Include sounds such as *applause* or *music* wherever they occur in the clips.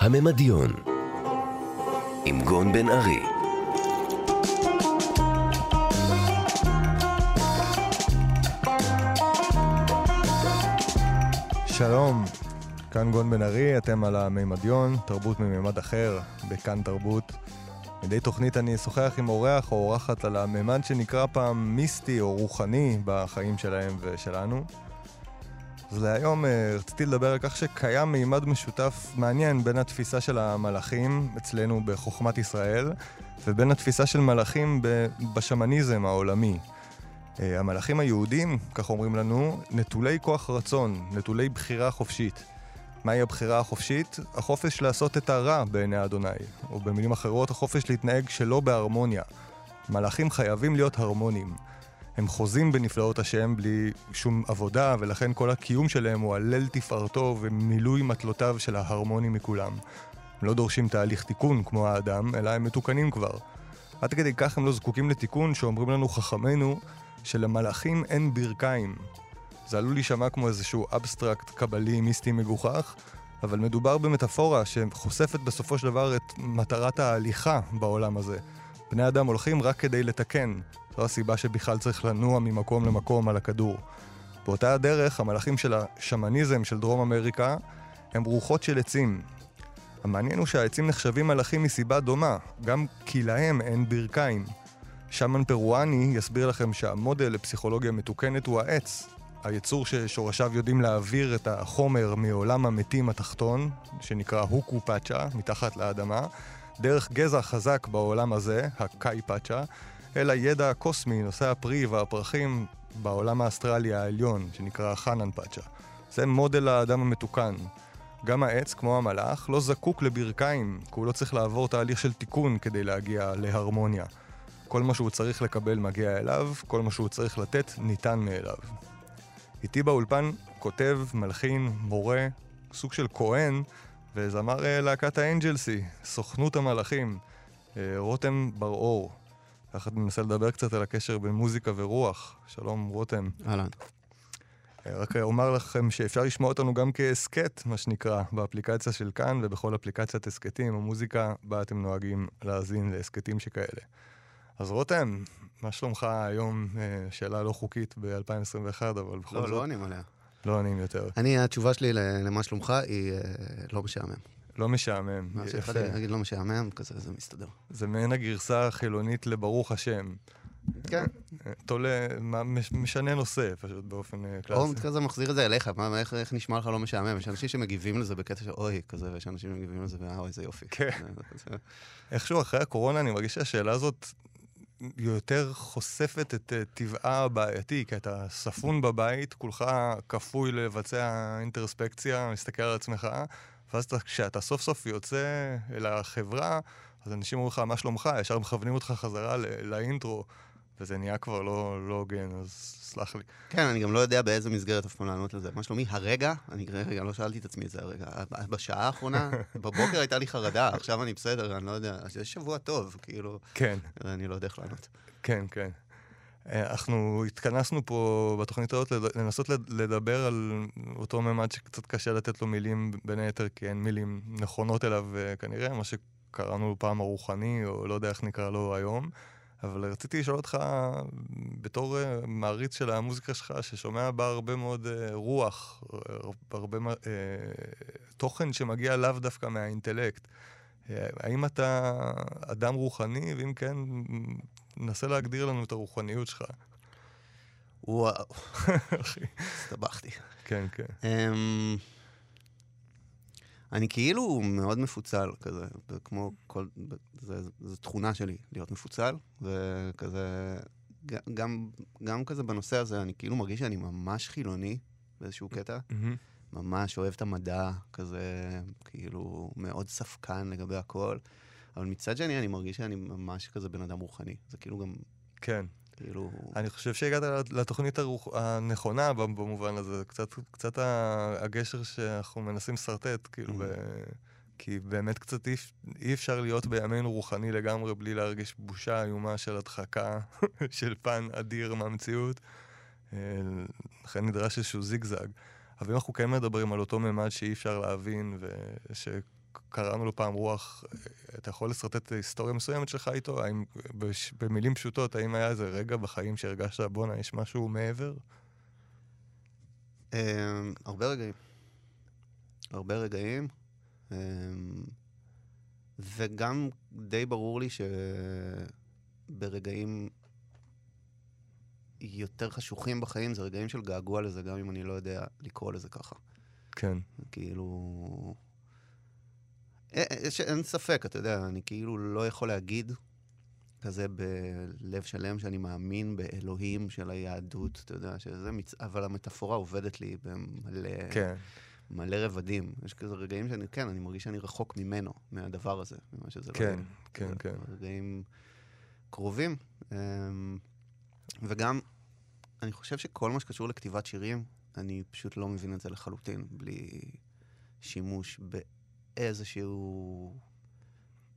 הממדיון עם גון בן ארי שלום, כאן גון בן ארי, אתם על המימדיון, תרבות מממד אחר, בכאן תרבות. מדי תוכנית אני אשוחח עם אורח או אורחת על הממד שנקרא פעם מיסטי או רוחני בחיים שלהם ושלנו. אז להיום אה, רציתי לדבר על כך שקיים מימד משותף מעניין בין התפיסה של המלאכים אצלנו בחוכמת ישראל ובין התפיסה של מלאכים בשמניזם העולמי. אה, המלאכים היהודים, כך אומרים לנו, נטולי כוח רצון, נטולי בחירה חופשית. מהי הבחירה החופשית? החופש לעשות את הרע בעיני אדוני, או במילים אחרות, החופש להתנהג שלא בהרמוניה. מלאכים חייבים להיות הרמוניים. הם חוזים בנפלאות השם בלי שום עבודה, ולכן כל הקיום שלהם הוא הלל תפארתו ומילוי מטלותיו של ההרמוני מכולם. הם לא דורשים תהליך תיקון כמו האדם, אלא הם מתוקנים כבר. עד כדי כך הם לא זקוקים לתיקון שאומרים לנו חכמינו שלמלאכים אין ברכיים. זה עלול להישמע כמו איזשהו אבסטרקט קבלי מיסטי מגוחך, אבל מדובר במטאפורה שחושפת בסופו של דבר את מטרת ההליכה בעולם הזה. בני אדם הולכים רק כדי לתקן. זו הסיבה שבכלל צריך לנוע ממקום למקום על הכדור. באותה הדרך, המלאכים של השמניזם של דרום אמריקה הם רוחות של עצים. המעניין הוא שהעצים נחשבים מלאכים מסיבה דומה, גם כי להם אין ברכיים. שמן פרואני יסביר לכם שהמודל לפסיכולוגיה מתוקנת הוא העץ, היצור ששורשיו יודעים להעביר את החומר מעולם המתים התחתון, שנקרא הוקו פאצ'ה, מתחת לאדמה, דרך גזע חזק בעולם הזה, הקאי פאצ'ה, אל הידע הקוסמי, נושא הפרי והפרחים בעולם האסטרלי העליון, שנקרא חנן פאצ'ה. זה מודל האדם המתוקן. גם העץ, כמו המלאך, לא זקוק לברכיים, כי הוא לא צריך לעבור תהליך של תיקון כדי להגיע להרמוניה. כל מה שהוא צריך לקבל מגיע אליו, כל מה שהוא צריך לתת ניתן מאליו. איתי באולפן כותב, מלחין, מורה, סוג של כהן, וזמר אה, להקת האנג'לסי, סוכנות המלאכים, אה, רותם בר-אור. ככה ננסה לדבר קצת על הקשר בין מוזיקה ורוח. שלום, רותם. אהלן. אה, רק אומר לכם שאפשר לשמוע אותנו גם כהסכת, מה שנקרא, באפליקציה של כאן ובכל אפליקציית הסכתים המוזיקה בה אתם נוהגים להאזין להסכתים שכאלה. אז רותם, מה שלומך היום? אה, שאלה לא חוקית ב-2021, אבל בכל לא, זאת... לא עונים עליה. לא עונים יותר. אני, התשובה שלי למה שלומך היא אה, לא משעמם. לא משעמם. מה שהתחלתי להגיד לא משעמם, כזה זה מסתדר. זה מעין הגרסה החילונית לברוך השם. כן. תולה, משנה נושא, פשוט באופן אה, או קלאסי. כזה מחזיר את זה אליך, מה, איך, איך נשמע לך לא משעמם? יש אנשים שמגיבים לזה בקטע של אוי, כזה, ויש אנשים שמגיבים לזה, ואוי, איזה יופי. כן. זה- זה- איכשהו אחרי הקורונה אני מרגיש שהשאלה הזאת יותר חושפת את אה, טבעה הבעייתי, כי אתה ספון בבית, כולך כפוי לבצע אינטרספקציה, מסתכל על עצמך, ואז אתה, כשאתה סוף סוף יוצא אל החברה, אז אנשים אומרים לך, מה שלומך? ישר מכוונים אותך חזרה לאינטרו, וזה נהיה כבר לא לא הוגן, אז סלח לי. כן, אני גם לא יודע באיזה מסגרת אף פעם לענות לזה. מה שלומי, הרגע, אני רגע, לא שאלתי את עצמי את זה הרגע. בשעה האחרונה, בבוקר הייתה לי חרדה, עכשיו אני בסדר, אני לא יודע. זה שבוע טוב, כאילו, כן. אני לא יודע איך לענות. כן, כן. אנחנו התכנסנו פה בתוכנית הזאת לנסות לד- לדבר על אותו ממד שקצת קשה לתת לו מילים, בין היתר כי אין מילים נכונות אליו אה, כנראה, מה שקראנו פעם הרוחני, או לא יודע איך נקרא לו היום. אבל רציתי לשאול אותך, בתור אה, מעריץ של המוזיקה שלך, ששומע בה הרבה מאוד אה, רוח, הרבה תוכן שמגיע לאו דווקא מהאינטלקט. האם אתה אדם רוחני, ואם כן, נסה להגדיר לנו את הרוחניות שלך. וואו, *laughs* אחי. הסתבכתי. כן, כן. אמ, אני כאילו מאוד מפוצל כזה, כמו כל, זה, זו תכונה שלי, להיות מפוצל, וכזה, גם, גם כזה בנושא הזה, אני כאילו מרגיש שאני ממש חילוני באיזשהו קטע, מהמם. ממש אוהב את המדע, כזה, כאילו, מאוד ספקן לגבי הכל, אבל מצד שני אני מרגיש שאני ממש כזה בן אדם רוחני, זה כאילו גם, כן. כאילו, אני חושב שהגעת לתוכנית הרוח... הנכונה במובן הזה. קצת, קצת הגשר שאנחנו מנסים לשרטט, כאילו, ב... כי באמת קצת אי, אי אפשר להיות בימינו רוחני לגמרי בלי להרגיש בושה איומה של הדחקה, *laughs* של פן אדיר מהמציאות. אה, לכן נדרש איזשהו זיגזג. אבל אם אנחנו כן מדברים על אותו ממד שאי אפשר להבין, וש... קראנו לו פעם רוח, אתה יכול לשרטט היסטוריה מסוימת שלך איתו? האם, בש, במילים פשוטות, האם היה איזה רגע בחיים שהרגשת, בואנה, יש משהו מעבר? Um, הרבה רגעים. הרבה רגעים. Um, וגם די ברור לי שברגעים יותר חשוכים בחיים, זה רגעים של געגוע לזה, גם אם אני לא יודע לקרוא לזה ככה. כן. כאילו... אין, אין ספק, אתה יודע, אני כאילו לא יכול להגיד כזה בלב שלם שאני מאמין באלוהים של היהדות, אתה יודע, שזה מצ... אבל המטאפורה עובדת לי במלא... כן. מלא רבדים. יש כזה רגעים שאני, כן, אני מרגיש שאני רחוק ממנו, מהדבר הזה, ממה שזה כן, לא יהיה. כן, כן. רגעים קרובים. וגם, אני חושב שכל מה שקשור לכתיבת שירים, אני פשוט לא מבין את זה לחלוטין, בלי שימוש באיזשהו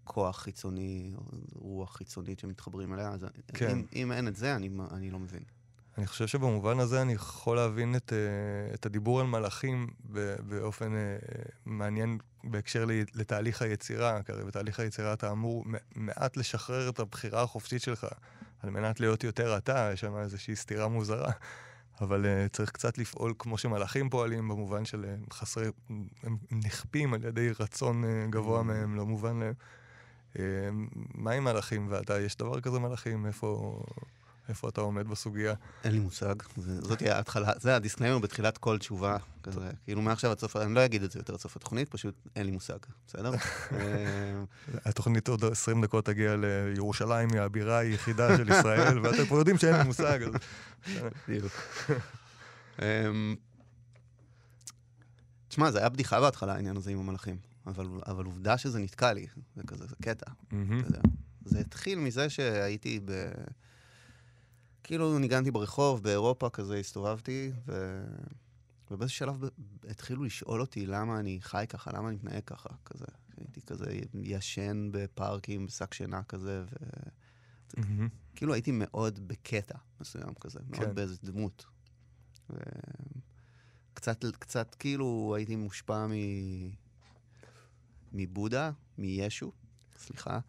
כוח חיצוני, רוח חיצונית שמתחברים אליה. אז כן. אם, אם אין את זה, אני, אני לא מבין. אני חושב שבמובן הזה אני יכול להבין את, uh, את הדיבור על מלאכים באופן uh, מעניין בהקשר לתהליך היצירה, כי הרי בתהליך היצירה אתה אמור מעט לשחרר את הבחירה החופשית שלך על מנת להיות יותר אתה, יש שם איזושהי סתירה מוזרה. אבל אה, צריך קצת לפעול כמו שמלאכים פועלים, במובן של אה, חסרי, הם נכפים על ידי רצון אה, גבוה מהם, לא מובן להם. אה, מה עם מלאכים ואתה? יש דבר כזה מלאכים? איפה... איפה אתה עומד בסוגיה? אין לי מושג. זאת ההתחלה, זה ה disclaimer בתחילת כל תשובה. כזה, כאילו מעכשיו עד סוף, אני לא אגיד את זה יותר עד סוף התוכנית, פשוט אין לי מושג, בסדר? אה, התוכנית עוד 20 דקות תגיע לירושלים, היא הבירה היחידה של ישראל, *laughs* ואתם כבר יודעים שאין לי מושג. בדיוק. אמ, תשמע, זה היה בדיחה בהתחלה, העניין הזה עם המלאכים. אבל, אבל עובדה שזה נתקע לי, זה כזה, זה קטע. זה התחיל מזה שהייתי ב... כאילו ניגנתי ברחוב, באירופה כזה הסתובבתי, ו... ובאיזה שלב התחילו לשאול אותי למה אני חי ככה, למה אני מתנהג ככה, כזה. הייתי כזה ישן בפארקים, בשק שינה כזה, ו... Mm-hmm. כאילו הייתי מאוד בקטע מסוים כזה, מאוד כן. באיזה דמות. ו... קצת, קצת כאילו הייתי מושפע מ... מבודה, מישו, סליחה,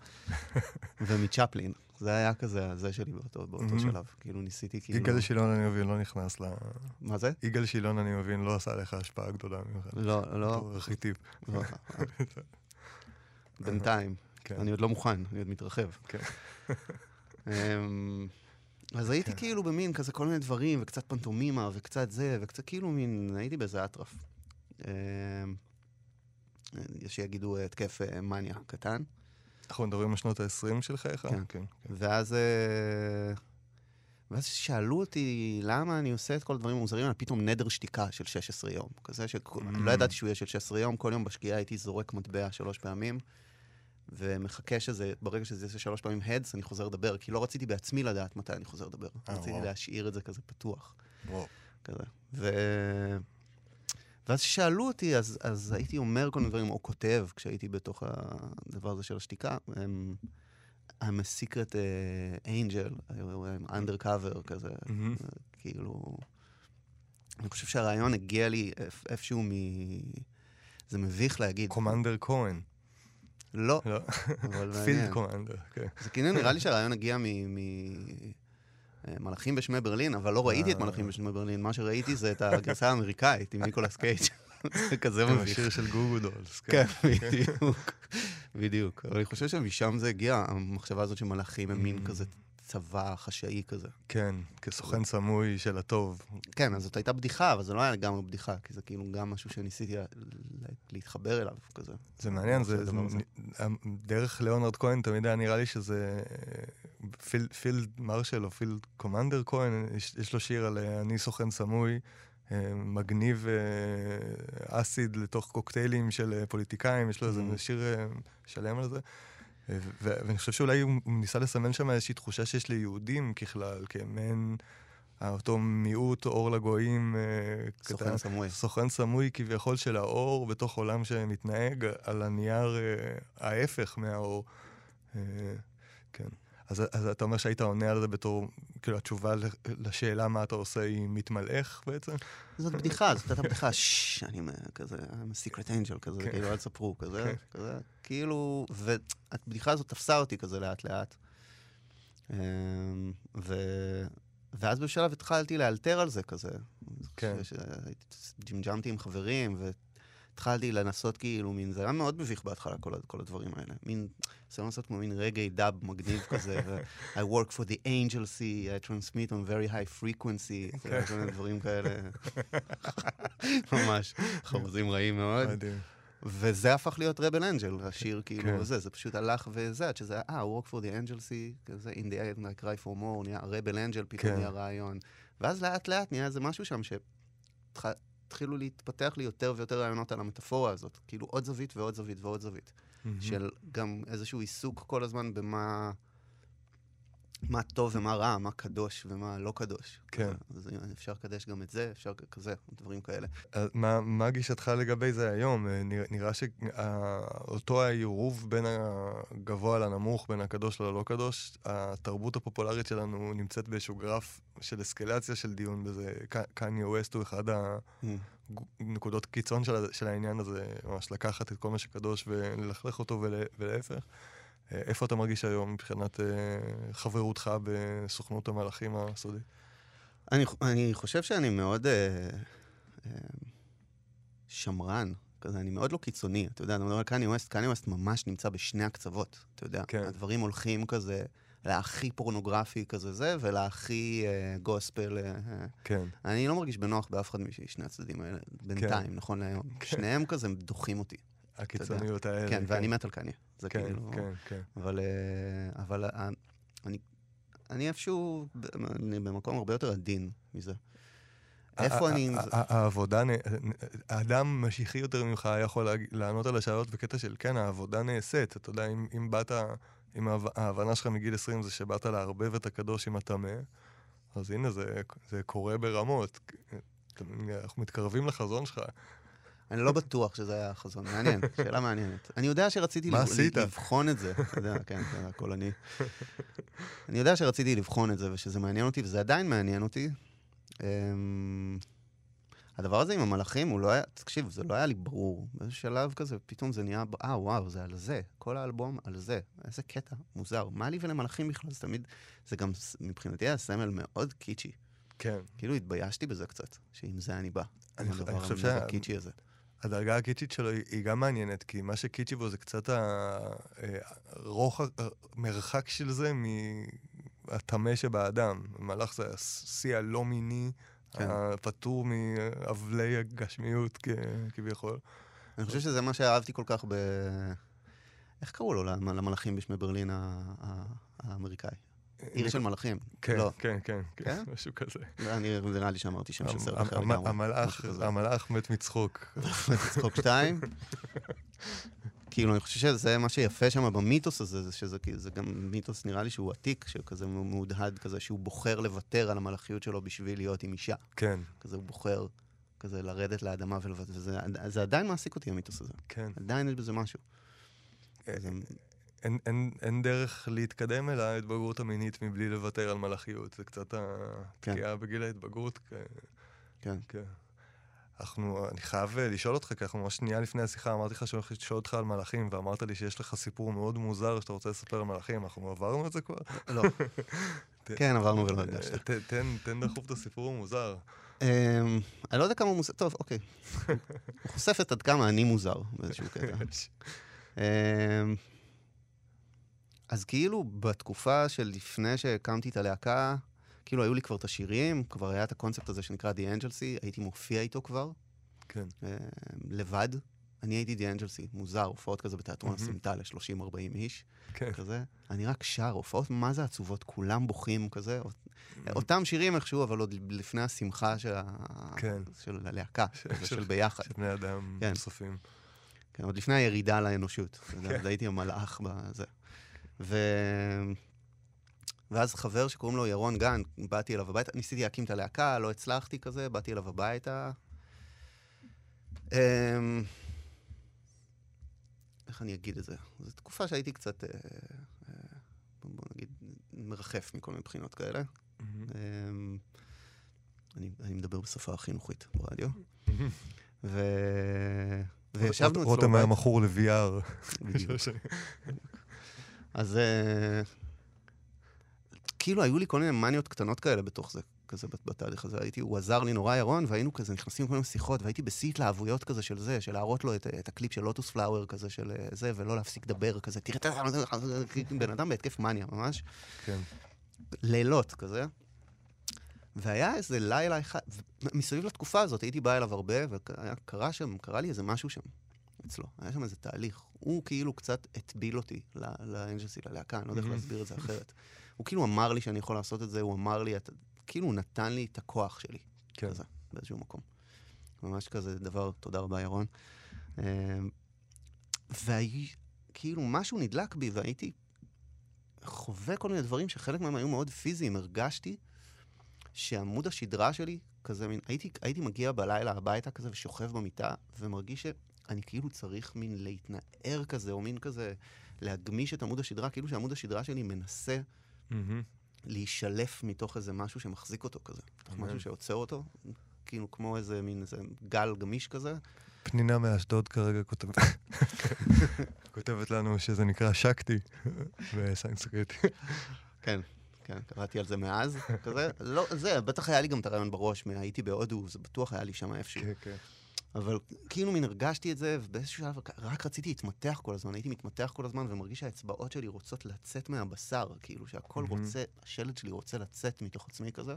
*laughs* ומצ'פלין. זה היה כזה הזה שלי באותו, באותו שלב. כאילו ניסיתי כאילו... יגאל שילון, אני מבין, לא נכנס ל... מה זה? יגאל שילון, אני מבין, לא עשה לך השפעה גדולה ממך. לא, לא. ארכיטיפ. לא. בינתיים. כן. אני עוד לא מוכן, אני עוד מתרחב. כן. אמ, אז הייתי כן. כאילו במין כזה כל מיני דברים, וקצת פנטומימה, וקצת זה, וקצת כאילו מין, הייתי באיזה אטרף. אמ, יש שיגידו התקף אה, מניה קטן. אנחנו מדברים על שנות ה-20 של חייך? כן. כן, כן. ואז... אה, ואז שאלו אותי למה אני עושה את כל הדברים המוזרים, על פתאום נדר שתיקה של 16 יום. כזה שלא mm. ידעתי שהוא יהיה של 16 יום, כל יום בשקיעה הייתי זורק מטבע שלוש פעמים, ומחכה שזה, ברגע שזה יעשה שלוש פעמים הדס, אני חוזר לדבר, כי לא רציתי בעצמי לדעת מתי אני חוזר לדבר. Oh, רציתי. להשאיר את זה כזה פתוח. כזה. ו... ואז כששאלו אותי, אז, אז הייתי אומר כל מיני דברים, או כותב, כשהייתי בתוך הדבר הזה של השתיקה. הם, I'm a secret uh, angel, I'm undercover כזה, mm-hmm. כאילו... אני חושב שהרעיון הגיע לי איפשהו מ... זה מביך להגיד. קומנדר כהן. לא. לא. פילד *laughs* קומנדר, כן. זה כאילו נראה לי שהרעיון הגיע מ... מלאכים בשמי ברלין, אבל לא ראיתי את אה. מלאכים בשמי ברלין, מה שראיתי זה את הגרסה האמריקאית עם ניקולס קייג'. *laughs* זה כזה מביך. השיר של גוגו דולס. כן, כן בדיוק. בדיוק. אבל אני חושב שמשם זה הגיע, המחשבה הזאת שמלאכים הם מין mm. כזה צבא חשאי כזה. כן, כסוכן סמוי של הטוב. כן, אז זאת הייתה בדיחה, אבל זה לא היה לגמרי בדיחה, כי זה כאילו גם משהו שניסיתי להתחבר אליו, כזה. זה מעניין, זה, דרך ליאונרד כהן תמיד היה נראה לי שזה פילד מרשל או פילד קומנדר כהן, יש לו שיר על אה, אני סוכן סמוי. אה, מגניב אה, אסיד לתוך קוקטיילים של פוליטיקאים, יש לו איזה mm-hmm. שיר שלם על זה. ואני חושב שאולי הוא ניסה לסמן שם איזושהי תחושה שיש ליהודים ככלל, כמעין אותו מיעוט אור לגויים. סוכן קטן, סמוי. סוכן סמוי כביכול של האור בתוך עולם שמתנהג על הנייר ההפך מהאור. כן. אז, אז אתה אומר שהיית עונה על זה בתור, כאילו התשובה לשאלה מה אתה עושה היא מתמלאך בעצם? זאת בדיחה, זאת הייתה בדיחה, ששש, אני כזה, I'm a secret angel כזה, כן. כאילו, אל תספרו, כזה, כן. כזה, כאילו, והבדיחה הזאת תפסה אותי כזה לאט לאט. אמ, ו... ואז בשלב התחלתי לאלתר על זה כזה. כן. ש- ש- ג'ימג'מתי עם חברים, והתחלתי לנסות כאילו מין, זה היה מאוד מביך בהתחלה, כל, כל הדברים האלה. מין, זה לעשות כמו מין רגעי דאב מגניב כזה, I work for the angel sea, I transmit on very high frequency, כן. כל מיני דברים כאלה. ממש, חרוזים רעים מאוד. וזה הפך להיות רבל אנג'ל, השיר כאילו כן. וזה, זה פשוט הלך וזה, עד שזה היה, אה, work for the angel sea, כזה, in the end I cry for more, נהיה רבל אנג'ל, פתאום כן. נהיה רעיון. ואז לאט לאט נהיה איזה משהו שם שהתחילו להתפתח לי יותר ויותר רעיונות על המטאפורה הזאת, כאילו עוד זווית ועוד זווית ועוד זווית, מהמם. של גם איזשהו עיסוק כל הזמן במה... מה טוב ומה רע, מה קדוש ומה לא קדוש. כן. אז אפשר לקדש גם את זה, אפשר כזה, דברים כאלה. אז מה, מה גישתך לגבי זה היום? אה, נראה, נראה שאותו העירוב בין הגבוה לנמוך, בין הקדוש ללא קדוש, התרבות הפופולרית שלנו נמצאת באיזשהו גרף של אסקלציה של דיון בזה. קניה ווסט הוא אחד הנקודות קיצון של, של העניין הזה, ממש לקחת את כל מה שקדוש וללכלך אותו ול, ולהפך. אה, איפה אתה מרגיש היום מבחינת אה, חברותך בסוכנות המלאכים הסודית? אני, אני חושב שאני מאוד אה, אה, שמרן, כזה, אני מאוד לא קיצוני. אתה יודע, אני מדבר על קניה ווסט, קניה ווסט ממש נמצא בשני הקצוות, אתה יודע. כן. הדברים הולכים כזה להכי פורנוגרפי כזה זה, ולהכי אה, גוספל. אה, אה. כן. אני לא מרגיש בנוח באף אחד משני הצדדים האלה, בינתיים, נכון להיום. כן. שניהם כזה דוחים אותי. הקיצוניות האלה. כן, ואני מת על קניה. זה כן, כאילו... כן, כן. אבל, אה, אבל אה, אני, אני איפשהו, אני במקום הרבה יותר עדין מזה. איפה אני... העבודה, האדם משיחי יותר ממך יכול לענות על השאלות בקטע של כן, העבודה נעשית. אתה יודע, אם, אם באת, אם ההב- ההבנה שלך מגיל 20 זה שבאת לערבב את הקדוש עם הטמא, אז הנה, זה, זה קורה ברמות. אנחנו מתקרבים לחזון שלך. אני לא בטוח שזה היה החזון. מעניין, *laughs* שאלה מעניינת. אני יודע שרציתי מה לב- עשית? לבחון את זה. אתה יודע, כן, זה הכל אני. אני יודע שרציתי לבחון את זה, ושזה מעניין אותי, וזה עדיין מעניין אותי. אמ, הדבר הזה עם המלאכים, הוא לא היה, תקשיב, זה לא היה לי ברור. באיזשהו שלב כזה, פתאום זה נהיה, אה, וואו, זה על זה. כל האלבום על זה. איזה קטע, מוזר. מה לי ולמלאכים בכלל? זה תמיד, זה גם, מבחינתי היה סמל מאוד קיצ'י. כן. כאילו התביישתי בזה קצת, שעם זה אני בא. אני אני חושב שה- הקיצ'י הזה. הדרגה הקיצ'ית שלו היא, גם מעניינת, כי מה שקיצ'י בו זה קצת הרוחק, המרחק של זה מהטמא שבאדם. מלאך זה השיא הלא מיני, כן. הפטור מאבלי הגשמיות כביכול. אני חושב שזה מה שאהבתי כל כך ב... איך קראו לו למ- למלאכים בשמי ברלין האמריקאי? עיר של מלאכים. כן, לא. כן, כן, כן, כן? משהו כזה. אני, נראה לי שאמרתי שם של סרט אחר לגמרי. המלאך, כזה. המלאך מת מצחוק. *laughs* צחוק שתיים. *laughs* כאילו, אני חושב שזה מה שיפה שם במיתוס הזה, זה שזה זה גם מיתוס נראה לי שהוא עתיק, שכזה מהודהד כזה, שהוא בוחר לוותר על המלאכיות שלו בשביל להיות עם אישה. כן, כזה הוא בוחר כזה לרדת לאדמה ולוותר, וזה זה עדיין מעסיק אותי המיתוס הזה. כן. עדיין יש בזה משהו. אין, אין, אין דרך להתקדם אל ההתבגרות המינית מבלי לוותר על מלאכיות. זה קצת התקיעה בגיל ההתבגרות. כ- כן. כן. אנחנו, אני חייב אה, לשאול אותך, כי אנחנו ממש שנייה לפני השיחה אמרתי לך שאני הולך לשאול אותך על מלאכים, ואמרת לי שיש לך סיפור מאוד מוזר שאתה רוצה לספר על מלאכים. אנחנו עברנו את זה כבר? לא. *laughs* כן, עברנו ולא הרגשת. תן, דחוף את הסיפור המוזר. אמ, אני לא יודע כמה מוזר, טוב, אוקיי. הוא חושפת עד כמה אני מוזר באיזשהו קטע. *laughs* אז כאילו בתקופה של לפני שהקמתי את הלהקה, כאילו היו לי כבר את השירים, כבר היה את הקונספט הזה שנקרא The Angel Sea, הייתי מופיע איתו כבר, כן. אמ, לבד. אני הייתי The Angel Sea, מוזר, הופעות כזה בתיאטרון. הסמטה ל-30-40 איש, כן. כזה. אני רק שר, הופעות מה זה עצובות, כולם בוכים כזה. אותם שירים איכשהו, אבל עוד לפני השמחה של, ה... כן. של הלהקה, של- של- של ביחד. שבני אדם כן. נוספים. כן, עוד לפני הירידה לאנושות. *laughs* כן. הייתי המלאך בזה. ו... ואז חבר שקוראים לו ירון גן, באתי אליו הביתה, ניסיתי להקים את הלהקה, לא הצלחתי כזה, באתי אליו הביתה. אמ... איך אני אגיד את זה? זו תקופה שהייתי קצת, אה, אה, בוא נגיד, מרחף מכל מיני בחינות כאלה. אמ, אני, אני מדבר בשפה החינוכית ברדיו. *laughs* ו... וישבנו אצלו רותם היה. מכור ל-VR. *laughs* אז אה, כאילו היו לי כל מיני מניות קטנות כאלה בתוך זה, כזה בת- בתהליך הזה. הייתי, הוא עזר לי נורא ירון, והיינו כזה נכנסים לכל מיני שיחות, והייתי בשיא התלהבויות כזה של זה, של להראות לו את, את הקליפ של לוטוס פלאואר כזה של אה, זה, ולא להפסיק לדבר כזה, תראה את ה... בן אדם בהתקף מניה ממש. כן. לילות כזה. והיה איזה לילה אחד, מסביב לתקופה הזאת הייתי בא אליו הרבה, וקרה שם, קרה לי איזה משהו שם, אצלו. היה שם איזה תהליך. הוא כאילו קצת הטביל אותי ל- לאנג'לסי, ללהקה, אני לא יודע איך מהמם. להסביר את זה אחרת. הוא כאילו אמר לי שאני יכול לעשות את זה, הוא אמר לי, כאילו הוא נתן לי את הכוח שלי, כן. כזה, באיזשהו מקום. ממש כזה דבר, תודה רבה, ירון. וכאילו משהו נדלק בי, והייתי חווה כל מיני דברים שחלק מהם היו מאוד פיזיים. הרגשתי שעמוד השדרה שלי, כזה מין, הייתי, הייתי מגיע בלילה הביתה כזה ושוכב במיטה, ומרגיש שאני כאילו צריך מין להתנער כזה, או מין כזה להגמיש את עמוד השדרה, כאילו שעמוד השדרה שלי מנסה מהמם. להישלף מתוך איזה משהו שמחזיק אותו כזה. מתוך אמן. משהו שעוצר אותו, כאילו כמו איזה מין איזה גל גמיש כזה. פנינה מאשדוד כרגע כותבת, *laughs* כותבת לנו שזה נקרא שקטי *laughs* בסנסקריט. כן, כן, קראתי על זה מאז, כזה. לא, זה, בטח היה לי גם את הרעיון בראש, מה- הייתי בהודו, זה בטוח היה לי שם איפשהו. כן, כן. אבל כאילו מין הרגשתי את זה, ובאיזשהו שלב רק רציתי להתמתח כל הזמן, הייתי מתמתח כל הזמן, ומרגיש שהאצבעות שלי רוצות לצאת מהבשר, כאילו שהכל מהמם. רוצה, השלד שלי רוצה לצאת מתוך עצמי כזה.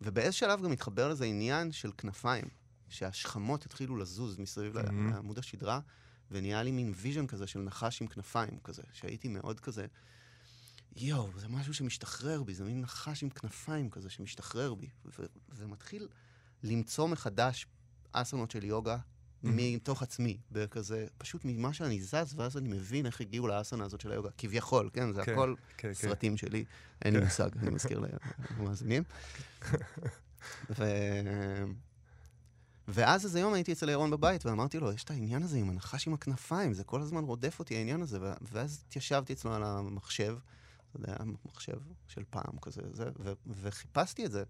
ובאיזשהו שלב גם התחבר לזה עניין של כנפיים, שהשכמות התחילו לזוז מסביב מהמם. לעמוד השדרה, ונהיה לי מין vision כזה של נחש עם כנפיים כזה, שהייתי מאוד כזה, יואו, זה משהו שמשתחרר בי, זה מין נחש עם כנפיים כזה שמשתחרר בי, ו- ומתחיל למצוא מחדש אסנות של יוגה מתוך עצמי, בכזה, פשוט ממה שאני זז, ואז אני מבין איך הגיעו לאסנה הזאת של היוגה, כביכול, כן, זה כן, הכל כן, כן. סרטים שלי, אין לי מושג, אני מזכיר למאזינים. ו... ואז איזה יום הייתי אצל ירון בבית, ואמרתי לו, יש את העניין הזה עם הנחש עם הכנפיים, זה כל הזמן רודף אותי, העניין הזה. ואז התיישבתי אצלו על המחשב, אתה יודע, מחשב של פעם כזה, זה, ו- וחיפשתי את זה.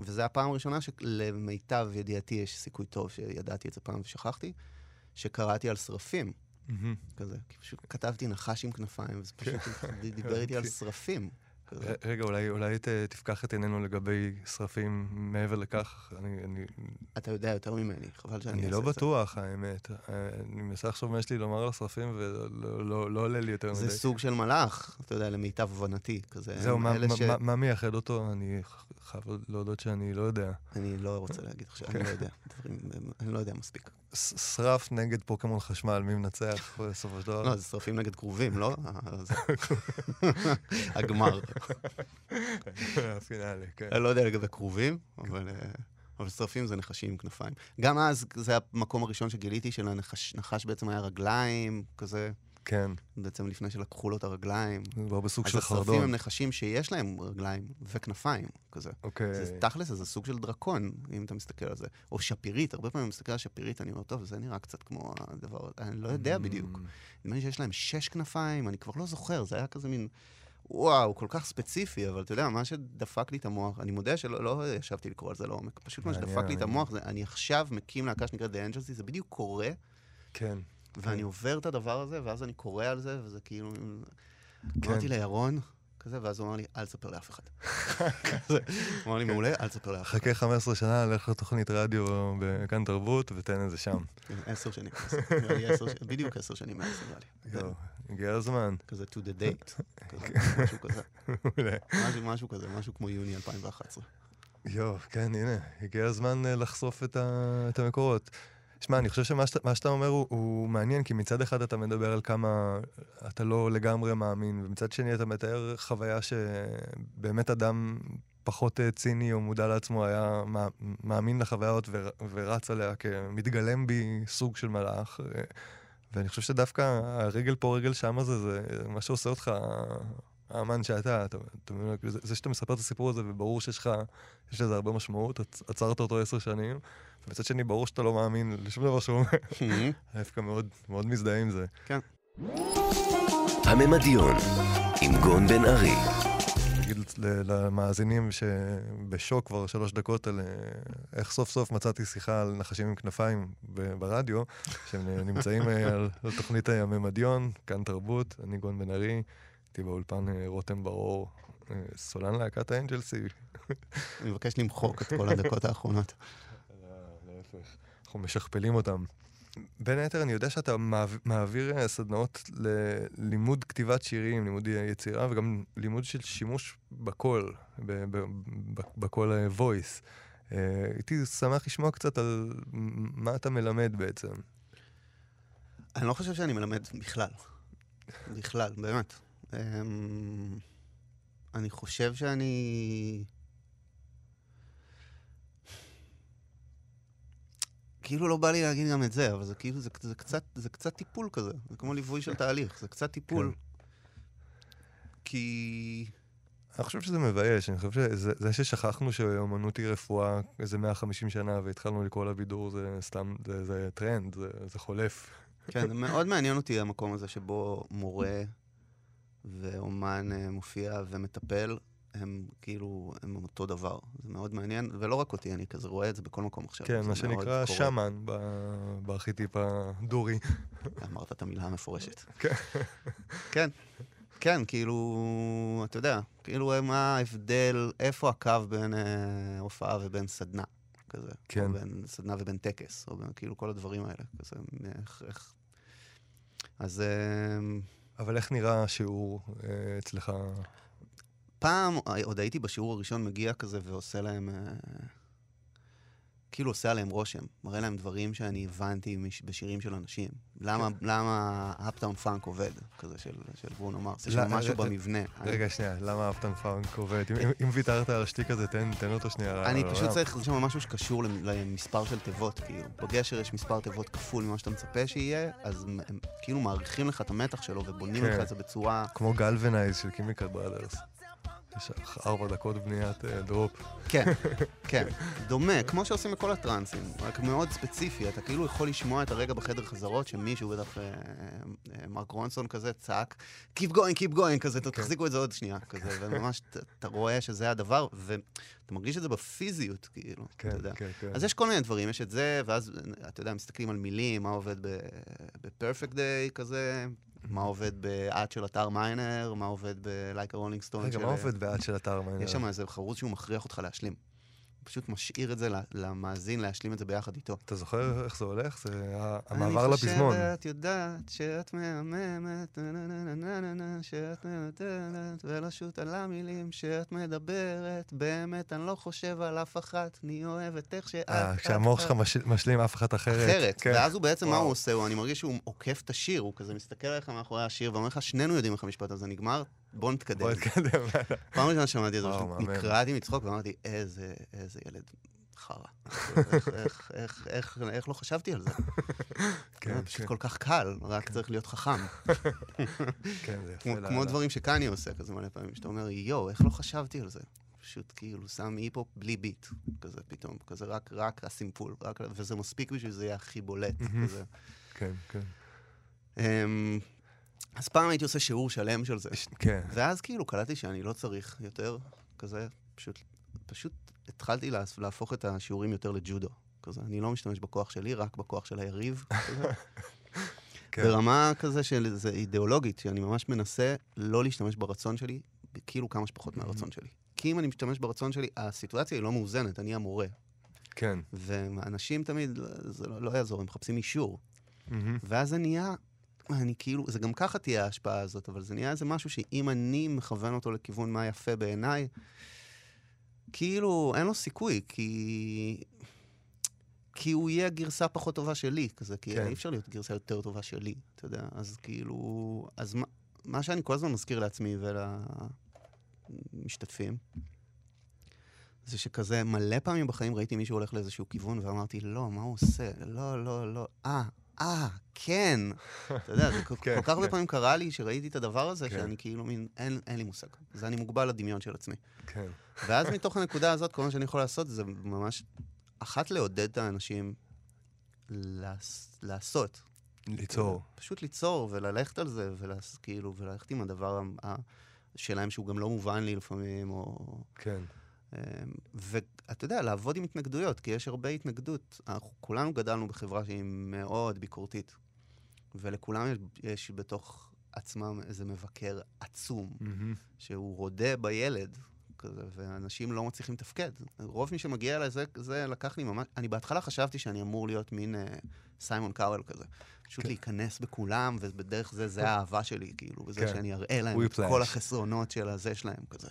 וזו הפעם הראשונה שלמיטב ידיעתי יש סיכוי טוב שידעתי את זה פעם ושכחתי, שקראתי על שרפים. כזה. כי פשוט כתבתי נחש עם כנפיים, וזה פשוט דיבר איתי על שרפים. כזה. רגע, אולי, אולי ת, תפקח את עינינו לגבי שרפים מעבר לכך. אני, אני, אתה יודע יותר ממני, חבל שאני אני אעשה לא את זה. בטוח, האמת. אה, אני מנסה לחשוב מה יש לי לומר על השרפים, ולא לא, לא עולה לי יותר מדי. זה סוג של מלאך, אתה יודע, למיטב הבנתי, כזה. זהו, מה, ש- מה, מה מייחד אותו? אני חייב להודות שאני לא יודע. אני לא רוצה להגיד עכשיו, אני לא יודע. *laughs* דברים, אני לא יודע מספיק. שרף נגד פוקימון חשמל, מי מנצח בסופו של דבר? לא, זה שרפים נגד כרובים, לא? *laughs* אה, זה- *laughs* הגמר. הפינאלי, כן. אני לא יודע לגבי כרובים, אבל... אה, אבל שרפים זה נחשים עם כנפיים. גם אז, זה המקום הראשון שגיליתי שלנחש נחש בעצם היה רגליים, כזה, כן, בעצם לפני שלקחו לו את הרגליים. מדובר בסוג אז של השרפים חרדון. הם נחשים שיש להם רגליים וכנפיים, כזה. אוקיי. זה, תכלס, זה סוג של דרקון, אם אתה מסתכל על זה. או שפירית, הרבה פעמים אני מסתכל על שפירית, אני אומר, טוב, זה נראה קצת כמו הדבר, אני לא יודע בדיוק. Mm, נדמה לי שיש להם שש כנפיים, אני כבר לא זוכר, זה היה כזה מין, וואו, כל כך ספציפי, אבל אתה יודע, מה שדפק לי את המוח, אני מודה שלא לא ישבתי לקרוא על זה לעומק, פשוט מה שדפק לי את. המוח, זה, אני עכשיו מקים להקה שנקראת The Angels, זה בדיוק קורה, כן. ואני עובר את הדבר הזה, ואז אני קורא על זה, וזה כאילו... כן. אמרתי לירון, כזה, ואז הוא אמר לי, אל תספר לאף אחד. כזה, הוא אמר לי, מעולה, אל תספר לאף אחד. חכה 15 שנה, לך לתוכנית רדיו בכאן תרבות ותן את זה שם. כן, עשר שנים. בדיוק עשר שנים מאז, נראה לי. הגיע הזמן. כזה to the date, *laughs* משהו כזה. משהו, כזה, משהו כמו יוני 2011. יואו, כן, הנה, הגיע הזמן אה, לחשוף. את המקורות. שמע, אני חושב שמה שאתה, מה שאתה אומר הוא, הוא מעניין, כי מצד אחד אתה מדבר על כמה אתה לא לגמרי מאמין, ומצד שני אתה מתאר חוויה שבאמת אדם פחות אה, ציני או מודע לעצמו היה מא- מאמין לחוויה הזאת ור, ורץ עליה כמתגלם בי סוג של מלאך. אה, ואני חושב שדווקא הרגל פה, רגל שם הזה, זה מה שעושה אותך האמן שאתה. אתה, אתה, מבין? זה, זה שאתה מספר את הסיפור הזה, וברור שיש לך, יש לזה הרבה משמעות, עצ- עצרת אותו עשר שנים, ומצד שני ברור שאתה לא מאמין לשום דבר שהוא אומר. ההפך מאוד, מאוד מזדהה עם זה. כן. הממדיון, עם גון בן ארי. נגיד ל- למאזינים שבשוק כבר שלוש דקות על אה, איך סוף סוף מצאתי שיחה על נחשים עם כנפיים ברדיו, שהם נמצאים אה, על על תוכנית הממדיון, כאן תרבות, אני גון בן ארי, איתי באולפן אה, רותם ברור, אה, סולן להקת האנג'לסי. *laughs* אני מבקש למחוק את כל הדקות האחרונות. להפך, אנחנו משכפלים אותם. בין היתר, אני יודע שאתה מעב- מעביר אה, סדנאות ללימוד כתיבת שירים, לימוד יצירה, וגם לימוד של שימוש בקול, בקול voice. אה, הייתי שמח לשמוע קצת על מה אתה מלמד בעצם. אני לא חושב שאני מלמד בכלל. בכלל, באמת. אמ, אני חושב שאני... כאילו לא בא לי להגיד גם את זה, אבל זה כאילו, זה, זה, קצת, זה קצת טיפול כזה. זה כמו ליווי של תהליך, זה קצת טיפול. כי... אני חושב שזה מבייש, אני חושב שזה זה ששכחנו שאומנות היא רפואה איזה 150 שנה והתחלנו לקרוא לה בידור זה סתם, זה, זה טרנד, זה, זה חולף. כן, מאוד מעניין אותי המקום הזה שבו מורה ואומן אה, מופיע ומטפל, הם כאילו, הם אותו דבר. זה מאוד מעניין, ולא רק אותי, אני כזה רואה את זה בכל מקום עכשיו. כן, מה שנקרא. שמן ב- בארכיטיפ הדורי. אמרת את המילה המפורשת. *laughs* כן. כן, כן, כאילו, אתה יודע, כאילו, מה ההבדל, איפה הקו בין אה, הופעה ובין סדנה, כזה. כן. או בין סדנה ובין טקס, או בין, כאילו, כל הדברים האלה, כזה, איך... איך... אז... אה, אבל איך נראה השיעור אה, אצלך? פעם עוד הייתי בשיעור הראשון מגיע כזה ועושה להם, אה, כאילו עושה עליהם רושם, מראה להם דברים שאני הבנתי בשירים של אנשים. למה, למה Uptown Funk עובד, כזה של, של ברונו מרס, יש משהו במבנה. רגע, שנייה, למה Uptown Funk עובד? אם- ויתרת על השטיק הזה, תן תן אותו שנייה. אני פשוט. צריך, שם משהו שקשור למ- למספר של תיבות, כאילו. בגשר יש מספר תיבות כפול ממה שאתה מצפה שיהיה, אז הם, כאילו מאריכים לך את המתח שלו ובונים כן. לך את זה בצורה... כמו Galvanize של Chemical Brothers. יש ארבע דקות בניית אה, דרופ. כן, *laughs* כן, דומה, כמו שעושים בכל הטרנסים, רק מאוד ספציפי, אתה כאילו יכול לשמוע את הרגע בחדר חזרות שמישהו, בטח אה, אה, מרק רונסון כזה, צעק, Keep going, Keep going, כזה, כן. תחזיקו את זה עוד שנייה, כזה, *laughs* וממש אתה רואה שזה הדבר, ואתה מרגיש את זה בפיזיות, כאילו, כן, אתה יודע. כן, כן. אז יש כל מיני דברים, יש את זה, ואז, אתה יודע, מסתכלים על מילים, מה עובד ב-perfect day כזה, מה עובד ב"את" של אתר מיינר, מה עובד a rolling stone רגע, של... מה עובד בעד של אתר מיינר? יש שם איזה חרוז שהוא מכריח אותך להשלים. פשוט משאיר את זה למאזין להשלים את זה ביחד איתו. אתה זוכר איך זה הולך? זה המעבר לפזמון. אני חושבת, יודעת, שאת מהממת, שאת מנתנת, ולא שוט על המילים שאת מדברת. באמת, אני לא חושב על אף אחת, אני אוהבת איך שאת... אה, כשהמוח. שלך מש- משלים אף אחת אחרת. אחרת. כן. ואז הוא בעצם, מה. הוא עושה? אני מרגיש שהוא עוקף את השיר, הוא כזה מסתכל עליך מאחורי השיר ואומר לך, שנינו יודעים איך המשפט הזה נגמר, בוא נתקדם. בוא נתקדם. פעם ראשונה שמעתי את זה. נקרעתי מצחוק ואמרתי, איזה, איזה ילד חרא. איך, לא חשבתי על זה? *laughs* כן, זה פשוט כן. כל כך קל, רק צריך להיות חכם. *laughs* כן, זה יפה. כמו- לאללה. כמו דברים שקני עושה כזה מלא פעמים, שאתה אומר, יואו, איך לא חשבתי על זה? פשוט כאילו שם היפ-הופ בלי ביט, כזה פתאום, כזה רק, רק הסימפול, רק, וזה מספיק בשביל שזה יהיה הכי בולט. כזה. כן, כן. אז פעם הייתי עושה שיעור שלם של זה, *laughs* כן. ואז כאילו קלטתי שאני לא צריך יותר, כזה, פשוט, פשוט התחלתי לה- להפוך את השיעורים יותר לג'ודו. כזה, אני לא משתמש בכוח שלי, רק בכוח של היריב. כזה. *laughs* כן. ברמה כזה של זה אידיאולוגית, שאני ממש מנסה לא להשתמש ברצון שלי, כאילו כמה שפחות מהרצון שלי. כי אם אני משתמש ברצון שלי, הסיטואציה היא לא מאוזנת, אני המורה. כן. ואנשים תמיד, זה לא, לא יעזור, הם מחפשים אישור. ואז זה נהיה, אני כאילו, זה גם ככה תהיה ההשפעה הזאת, אבל זה נהיה איזה משהו שאם אני מכוון אותו לכיוון מה יפה בעיניי, כאילו, אין לו סיכוי, כי... כי הוא יהיה גרסה פחות טובה שלי, כזה, כי כן. אי אפשר להיות גרסה יותר טובה שלי, אתה יודע, אז כאילו... אז מה, מה שאני כל הזמן מזכיר לעצמי ולמשתתפים, זה שכזה, מלא פעמים בחיים ראיתי מישהו הולך לאיזשהו כיוון, ואמרתי, לא, מה הוא עושה? לא, לא, לא, אה, אה, כן. אתה יודע, זה כל כן, כל כך הרבה כן. פעמים קרה לי שראיתי את הדבר הזה, כן. שאני כאילו מין, אין אין לי מושג. זה אני מוגבל לדמיון של עצמי. כן. ואז מתוך הנקודה הזאת, כל מה שאני יכול לעשות זה ממש, אחת, לעודד את האנשים לעס, לעשות. ליצור. פשוט ליצור וללכת על זה, וכאילו, וללכת עם הדבר ה- שלהם שהוא גם לא מובן לי לפעמים, או... כן. אמ, ואתה יודע, לעבוד עם התנגדויות, כי יש הרבה התנגדות. אנחנו כולנו גדלנו בחברה שהיא מאוד ביקורתית, ולכולם יש, יש בתוך עצמם איזה מבקר עצום, מהמם. שהוא רודה בילד, כזה, ואנשים לא מצליחים לתפקד. רוב מי שמגיע אליי, זה, זה לקח לי ממש... אני בהתחלה חשבתי שאני אמור להיות מין אה, סיימון קארל כזה. פשוט כן. להיכנס בכולם, ובדרך זה, זה האהבה שלי, כאילו, בזה כן. שאני אראה להם את. כל החסרונות של הזה שלהם, כזה.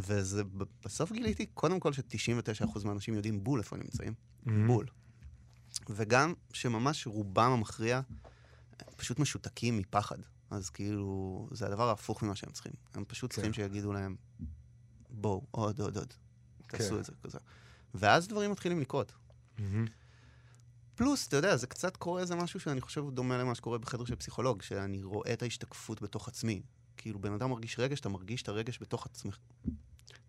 וזה, בסוף גיליתי, קודם כל, ש-99% מהאנשים יודעים בול איפה הם נמצאים. מהמם. בול. וגם שממש רובם המכריע פשוט משותקים מפחד. אז כאילו, זה הדבר ההפוך ממה שהם צריכים. הם פשוט צריכים כן. שיגידו להם, בואו, עוד, עוד, עוד. תעשו כן. את זה כזה. ואז דברים מתחילים לקרות. מהמם. פלוס, אתה יודע, זה קצת קורה איזה משהו שאני חושב הוא דומה למה שקורה בחדר של פסיכולוג, שאני רואה את ההשתקפות בתוך עצמי. כאילו, בן אדם מרגיש רגש, אתה מרגיש את הרגש בתוך עצמך.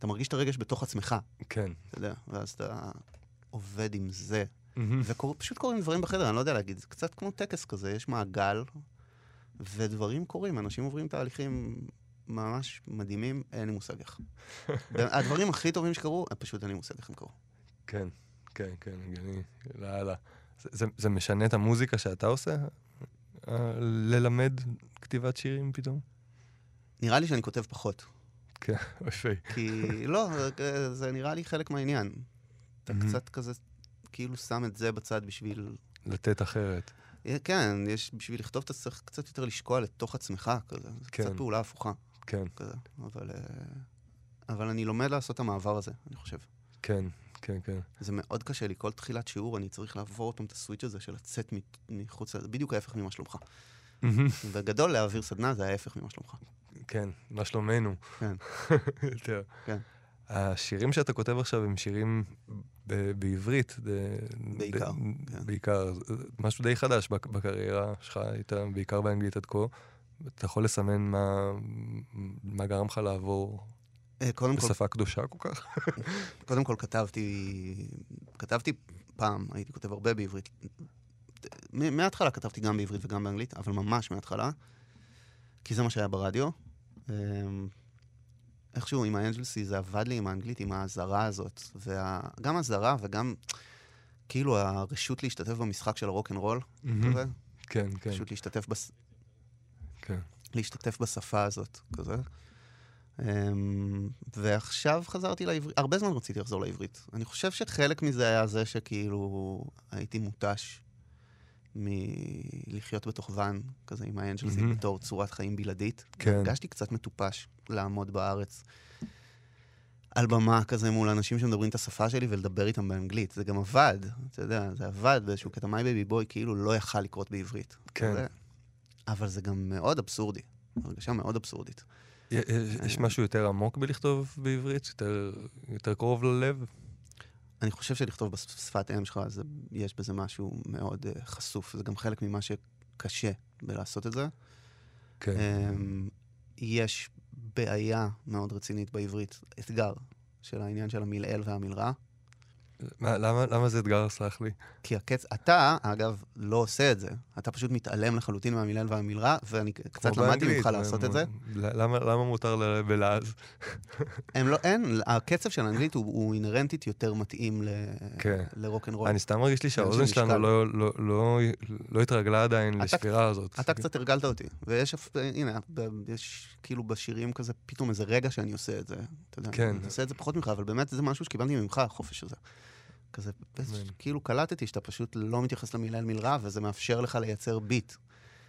אתה מרגיש את הרגש בתוך עצמך, כן. אתה יודע, ואז אתה עובד עם זה. ופשוט קורים דברים בחדר, אני לא יודע להגיד, זה קצת כמו טקס כזה, יש מעגל, ודברים קורים, אנשים עוברים תהליכים ממש מדהימים, אין לי מושג איך. *laughs* הדברים הכי טובים שקרו, פשוט אין לי מושג איך הם קרו. כן, כן, כן, הגיוני. לאללה. זה- זה- זה משנה את המוזיקה שאתה עושה? אה, ללמד כתיבת שירים פתאום? נראה לי שאני כותב פחות, כן, אוי כי לא, זה- זה נראה לי חלק מהעניין. אתה. קצת כזה, כאילו שם את זה בצד בשביל... לתת אחרת. כן, יש, בשביל לכתוב אתה צריך קצת יותר לשקוע לתוך עצמך, כזה. זה כן. קצת פעולה הפוכה, כן, כזה. אבל, אה, אבל אני לומד לעשות את המעבר הזה, אני חושב. כן, כן, כן. זה מאוד קשה לי, כל תחילת שיעור אני צריך לעבור אותם את הסוויץ' הזה של לצאת מחוץ, בדיוק ההפך ממה שלומך. בגדול להעביר סדנה זה ההפך ממה שלומך. כן, מה שלומנו. כן. *laughs* יותר. כן. השירים שאתה כותב עכשיו הם שירים ב- בעברית. ד- בעיקר, ד- כן. בעיקר. משהו די חדש בק- בקריירה שלך, היית בעיקר באנגלית עד כה. אתה יכול לסמן מה, מה גרם לך לעבור אה, קודם כל, בשפה קדושה כל כך? *laughs* קודם כל כתבתי, כתבתי פעם, הייתי כותב הרבה בעברית. מההתחלה כתבתי גם בעברית וגם באנגלית, אבל ממש מההתחלה, כי זה מה שהיה ברדיו. אמ, איכשהו עם האנג'לסי זה עבד לי עם האנגלית, עם האזהרה הזאת. וגם האזהרה וגם כאילו הרשות להשתתף במשחק של הרוקנרול, כזה. כן, כן, פשוט להשתתף, בס... כן. להשתתף בשפה הזאת, כזה. Um, ועכשיו חזרתי לעברית, הרבה זמן רציתי לחזור לעברית. אני חושב שחלק מזה היה זה שכאילו הייתי מותש מלחיות בתוך ואן, כזה עם האנג'לסים, מהמם. בתור צורת חיים בלעדית. כן. הרגשתי קצת מטופש לעמוד בארץ על במה כזה מול אנשים שמדברים את השפה שלי ולדבר איתם באנגלית. זה גם עבד, אתה יודע, זה עבד באיזשהו קטע. My Baby Boy כאילו לא יכל לקרות בעברית. כן. כזה. אבל זה גם מאוד אבסורדי. הרגשה מאוד אבסורדית. יש- יש משהו יותר עמוק בלכתוב בעברית? יותר- יותר קרוב ללב? אני חושב שלכתוב בשפת אם שלך, זה, יש בזה משהו מאוד uh, חשוף. זה גם חלק ממה שקשה בלעשות את זה. כן. Um, יש בעיה מאוד רצינית בעברית, אתגר, של העניין של המלעיל והמלרע. מה, למה, למה זה אתגר, סלח לי? כי הקץ... אתה, אגב, לא עושה את זה. אתה פשוט מתעלם לחלוטין מהמלעיל והמלרע, ואני קצת למדתי ממך לעשות את זה. למה, למה מותר בלעז? *laughs* הם לא, אין, הקצב של האנגלית הוא, הוא אינהרנטית יותר מתאים ל... כן. לרוקנרול. אני סתם מרגיש לי שהאוזן של שלנו. לא, לא, לא, לא התרגלה עדיין אתה- לשבירה הזאת. אתה קצת הרגלת אותי, ויש, הנה, יש כאילו בשירים כזה פתאום איזה רגע שאני עושה את זה. אתה יודע, כן. אני עושה את זה פחות ממך, אבל באמת זה משהו שקיבלתי ממך, החופש הזה. כזה. כאילו קלטתי שאתה פשוט לא מתייחס למלעיל מלרע, וזה מאפשר לך לייצר ביט,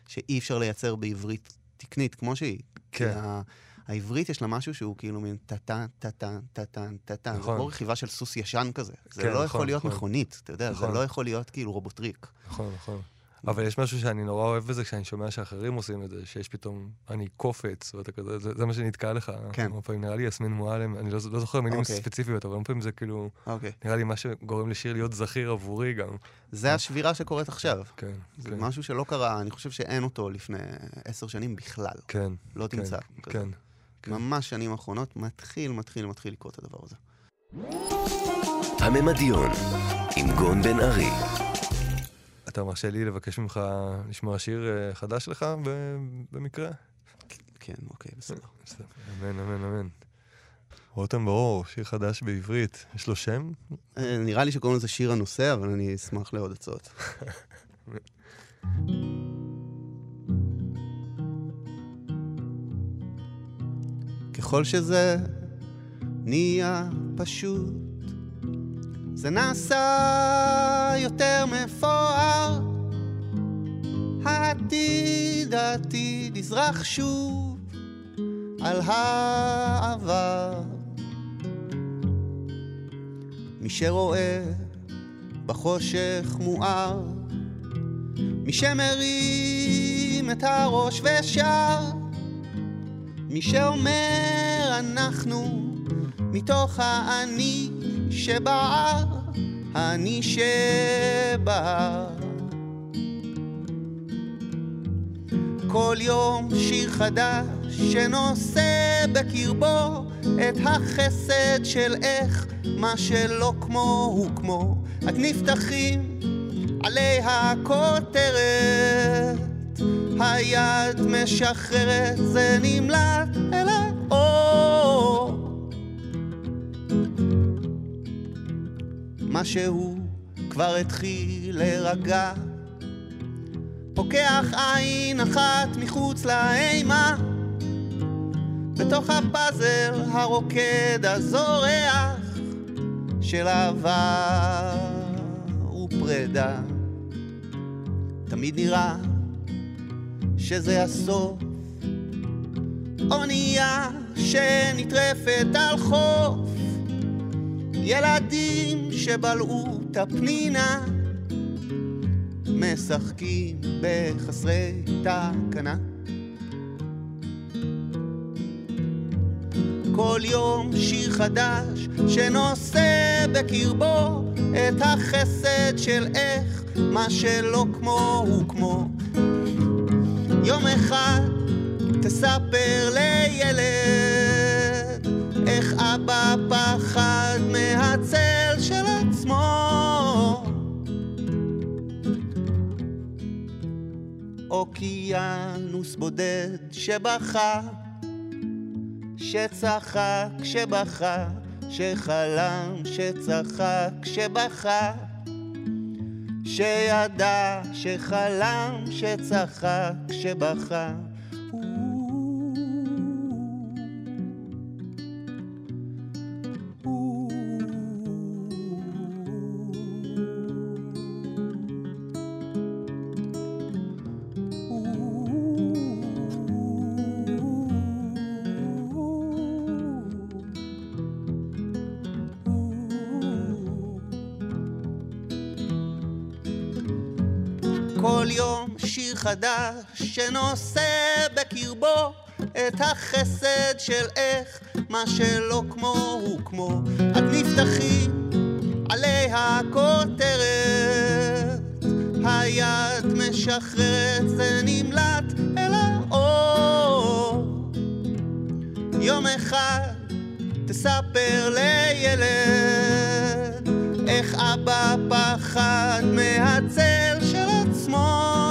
שאי אפשר לייצר בעברית תקנית, כמו שהיא. כי כן. ה- העברית יש לה משהו שהוא כאילו מין טה-טה, טה-טה, טה-טה, טה-טה. זה נכון. כמו רכיבה של סוס ישן כזה. זה כן, לא נכון, יכול להיות נכון. מכונית, אתה יודע, זה נכון. לא יכול להיות כאילו רובוטריק. נכון, נכון. אבל יש משהו שאני נורא אוהב בזה כשאני שומע שאחרים עושים את זה, שיש פתאום, אני קופץ, ואתה כזה, זה, זה מה שנתקע לך. כן. הרבה פעמים נראה לי יסמין מועלם, אני לא, לא זוכר מילים אוקיי. ספציפיות, אבל הרבה פעמים זה כאילו, אוקיי. נראה לי מה שגורם לשיר להיות זכיר עבורי גם. זה השבירה שקורית עכשיו. כן, זה כן, משהו שלא קרה, אני חושב שאין אותו לפני עשר שנים בכלל. כן, לא כן, תמצא. כזה. כן. כן. ממש שנים האחרונות, מתחיל, מתחיל, מתחיל לקרות הדבר הזה. אתה מרשה לי לבקש ממך לשמוע שיר אה, חדש שלך ב- במקרה? כן, אוקיי, בסדר. בסדר. אמן, אמן, אמן. רותם ברור, שיר חדש בעברית. יש לו שם? אה, נראה לי שקוראים לזה שיר הנושא, אבל אני אשמח לעוד הצעות. *laughs* ככל שזה נהיה פשוט, זה נעשה יותר מפואר. העתיד, העתיד יזרח שוב על העבר. מי שרואה בחושך מואר, מי שמרים את הראש ושר, מי שאומר אנחנו מתוך האני שבער, האני שבער. כל יום שיר חדש שנושא בקרבו את החסד של איך מה שלא כמו הוא כמו. את נפתחים עלי הכותרת, היד משחררת, זה נמלט אל האור. משהו כבר התחיל להירגע, פוקח עין אחת מחוץ לאימה, בתוך הפאזל הרוקד הזורח של אהבה ופרידה. תמיד נראה שזה הסוף, אונייה שנטרפת על חוף, ילדים שבלעו את הפנינה, משחקים בחסרי תקנה. כל יום שיר חדש שנושא בקרבו את החסד של איך מה שלא כמו הוא כמו. יום אחד תספר לילד איך אבא פחד מהצל של עצמו. אוקיינוס בודד שבכה שצחק, שבכה, שחלם, שצחק, שבכה, שידע, שחלם, שצחק, שבכה. שיר חדש שנושא בקרבו את החסד של איך מה שלא כמו הוא כמו. עד נפתחים עלי הכותרת, היד משחררת זה נמלט אל האור. יום אחד תספר לילד איך אבא פחד מהצל של עצמו.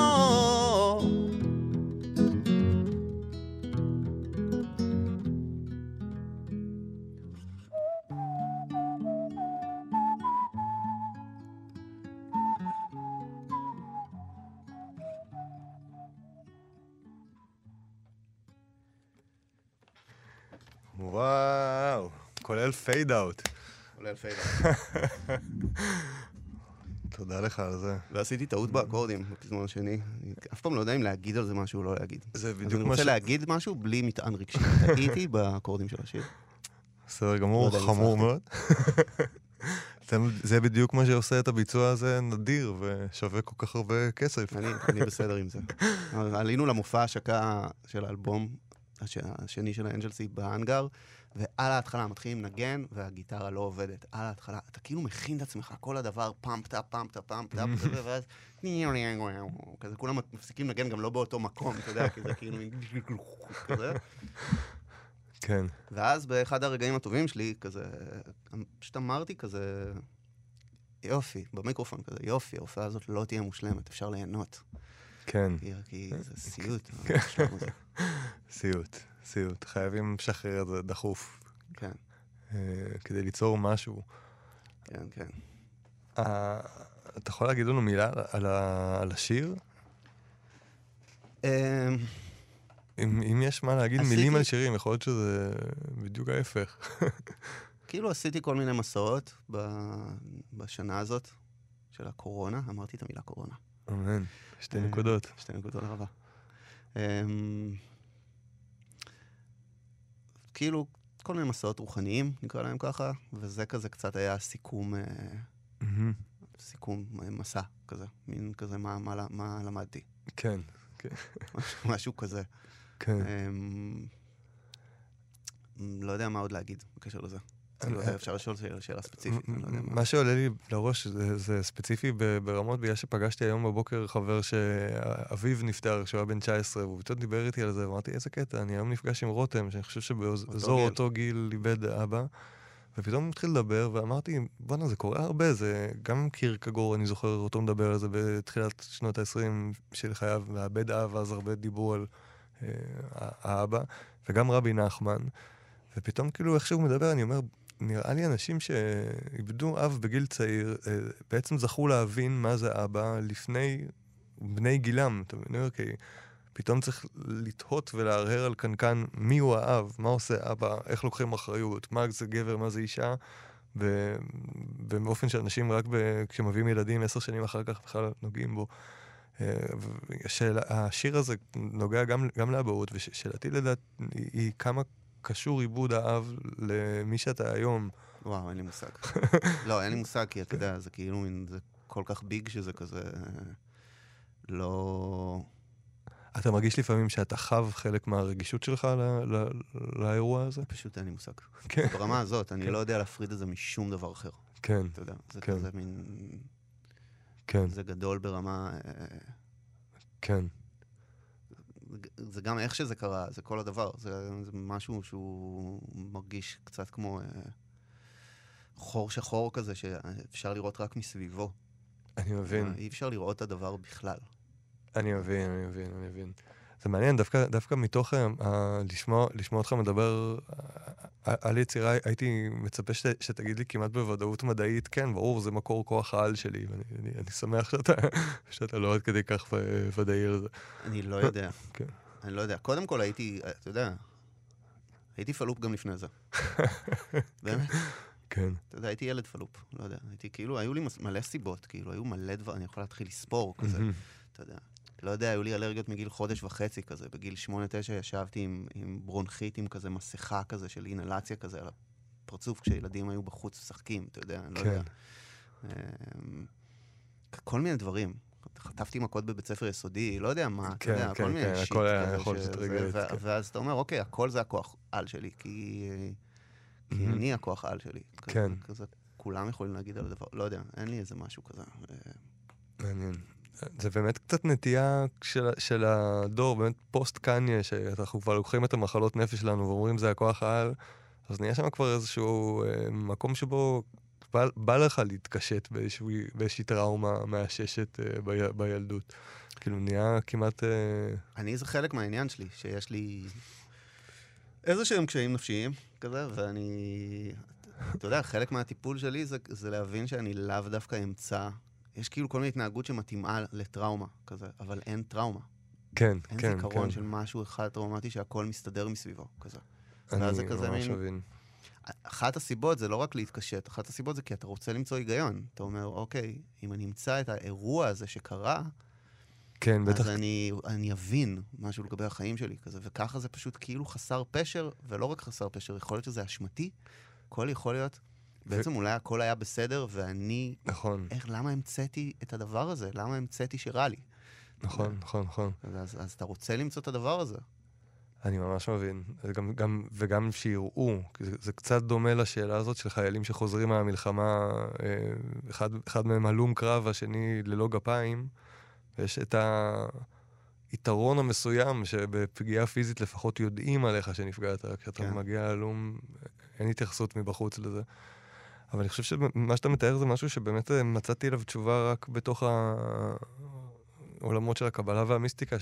וואו, כולל fade out. כולל fade out. *laughs* תודה לך על זה. ועשיתי טעות באקורדים בפזמון השני. אני אף פעם לא יודע אם להגיד על זה משהו או לא להגיד. זה בדיוק אני מה רוצה ש... להגיד משהו בלי מטען רגשי. טעיתי *laughs* באקורדים של השיר. בסדר גמור, לא חמור. מאוד. *laughs* זה- בדיוק מה שעושה את הביצוע הזה נדיר ושווה כל כך הרבה כסף. אני, אני בסדר עם זה. עלינו למופע ההשקה של האלבום הש, השני של האנג'לסי בהאנגר, ועל ההתחלה מתחילים לנגן והגיטרה לא עובדת. על ההתחלה, אתה כאילו מכין את עצמך, כל הדבר פאמפ-טאפ, פאמפ-טאפ, כזה, ואז... כזה, כולם מפסיקים לנגן גם לא באותו מקום, אתה יודע, כי זה כאילו... כזה. כן. ואז באחד הרגעים הטובים שלי, כזה, פשוט אמרתי כזה, יופי, במיקרופון כזה, יופי, ההופעה הזאת לא תהיה מושלמת, אפשר ליהנות. כן, כי, זה *laughs* סיוט. כן. סיוט, סיוט. חייבים לשחרר את זה דחוף, כן, אה, כדי ליצור משהו. כן, כן. אה, אתה יכול להגיד לנו מילה על- על ה- על השיר? אמ, אם אם יש מה להגיד עשיתי- מילים על שירים, יכול להיות שזה בדיוק ההפך. *laughs* כאילו עשיתי כל מיני מסעות ב- בשנה הזאת של הקורונה, אמרתי את המילה קורונה. אמן. שתי אה, נקודות. שתי נקודות רבה. כאילו, כל מיני מסעות רוחניים, נקרא להם ככה, וזה כזה קצת היה סיכום, אה, מהמם. סיכום אה, מסע כזה, מין כזה מה, מה, מה למדתי, כן, משהו, *laughs* משהו כזה. כן. אמ, לא יודע מה עוד להגיד בקשר לזה. כאילו, אפשר לשאול שאלה- ספציפית, לא מה. שעולה לי לראש זה, ספציפי ברמות, בגלל שפגשתי היום בבוקר חבר שאביו נפטר כשהוא היה בן 19, והוא פתאום דיבר איתי על זה, ואמרתי, איזה קטע, אני היום נפגש עם רותם, שאני חושב שבאזור. אותו גיל איבד אבא, ופתאום הוא התחיל לדבר, ואמרתי, בואנה, זה קורה הרבה, זה גם קירקגור, אני זוכר אותו מדבר על זה בתחילת שנות ה-20 של חייו, מאבד אב, אז הרבה דיברו על אה, האבא, וגם רבי נחמן. ופתאום כאילו איך שהוא מדבר, אני אומר, נראה לי אנשים שאיבדו אב בגיל צעיר, אה, בעצם זכו להבין מה זה אבא לפני בני גילם, אתה מבין? כי פתאום צריך לתהות ולהרהר על קנקן מי הוא האב, מה עושה אבא, איך לוקחים אחריות, מה זה גבר, מה זה אישה, ו- באופן שאנשים רק ב- כשמביאים ילדים עשר שנים אחר כך בכלל נוגעים בו. אה, השיר הזה נוגע גם, גם לאבהות, ושאלתי לדעת היא כמה קשור עיבוד האב למי שאתה היום. וואו, אין לי מושג. *laughs* לא, אין לי מושג, כי אתה יודע, זה כאילו מין, זה כל כך ביג שזה כזה... לא... אתה מרגיש לפעמים שאתה חב חלק מהרגישות שלך ל- ל- לאירוע הזה? פשוט אין לי מושג. כן. ברמה הזאת, אני כן. לא יודע להפריד את זה משום דבר אחר. כן, אתה יודע, זה כן. כזה מין... כן, זה גדול ברמה... אה, כן, זה- גם איך שזה קרה, זה כל הדבר. זה, זה משהו שהוא מרגיש קצת כמו אה, חור שחור כזה, שאפשר לראות רק מסביבו. אני מבין, אי אפשר לראות את הדבר בכלל. אני מבין, אני מבין, אני מבין. זה מעניין, דווקא, דווקא מתוך ה, לשמוע, לשמוע אותך מדבר אה, על יצירה, הייתי מצפה שת, שתגיד לי כמעט בוודאות מדעית, כן, ברור, זה מקור כוח העל שלי, ואני אני, אני שמח שאתה, *laughs* שאתה לא עד כדי כך ודאי על זה. אני לא יודע. *laughs* כן. אני לא יודע. קודם כל הייתי, אתה יודע, הייתי פלופ גם לפני זה. *laughs* באמת. כן, אתה יודע, הייתי ילד פלופ, לא יודע. הייתי כאילו, היו לי מס- מלא סיבות, כאילו, היו מלא דבר, אני יכול להתחיל לספור כזה. אתה יודע. לא יודע, היו לי אלרגיות מגיל חודש וחצי כזה. בגיל שמונה, תשע ישבתי עם, עם ברונכית, עם כזה מסכה כזה של אינהלציה כזה על הפרצוף, כשילדים היו בחוץ משחקים, אתה יודע, אני לא כן. יודע. אמ, כל מיני דברים. חטפתי מכות בבית ספר יסודי, לא יודע מה, אתה כן, יודע, כן, כל מיני כן, שיט הכל היה יכול שטריגרית, כן. ואז אתה אומר, אוקיי, הכל זה הכוח על שלי, כי כי מהמם. אני הכוח על שלי. כן. כזה, כולם יכולים להגיד על הדבר, לא יודע, אין לי איזה משהו כזה. אה, מעניין. זה באמת קצת נטייה של, של הדור, באמת פוסט קניה, שאנחנו כבר לוקחים את המחלות נפש שלנו ואומרים זה הכוח העל, אז נהיה שם כבר איזשהו אה, מקום שבו בא, בא לך להתקשט באיזשהו, באיזושהי טראומה מאששת אה, בי, בילדות. כאילו נהיה כמעט... אה, אני, זה חלק מהעניין שלי, שיש לי איזה שהם קשיים נפשיים כזה, ואני... אתה יודע, חלק מהטיפול שלי זה, זה להבין שאני לאו דווקא אמצא... יש כאילו כל מיני התנהגות שמתאימה לטראומה כזה, אבל אין טראומה. כן, אין כן, זיכרון כן. של משהו אחד טראומטי שהכל מסתדר מסביבו, כזה. אני זה כזה ממש מין- מבין. אחת הסיבות זה לא רק להתקשט, אחת הסיבות זה כי אתה רוצה למצוא היגיון. אתה אומר, אוקיי, אם אני אמצא את האירוע הזה שקרה, כן, בטח. אז אני, אני אבין משהו לגבי החיים שלי כזה, וככה זה פשוט כאילו חסר פשר, ולא רק חסר פשר, יכול להיות שזה אשמתי, הכל יכול להיות. בעצם אולי הכל היה בסדר, ואני, נכון, איך, למה המצאתי את הדבר הזה? למה המצאתי שרע לי? נכון, נכון, נכון. אז, אז אתה רוצה למצוא את הדבר הזה. אני ממש מבין. גם, גם, וגם שיראו, זה, זה קצת דומה לשאלה הזאת של חיילים שחוזרים מהמלחמה, אה, אחד, אחד מהם הלום קרב, השני ללא גפיים, ויש את היתרון המסוים שבפגיעה פיזית לפחות יודעים עליך שנפגעת, כשאתה כן. מגיע הלום, אין התייחסות מבחוץ לזה. אבל אני חושב שמה שאתה מתאר זה משהו שבאמת אה, מצאתי אליו תשובה רק בתוך העולמות של הקבלה והמיסטיקה,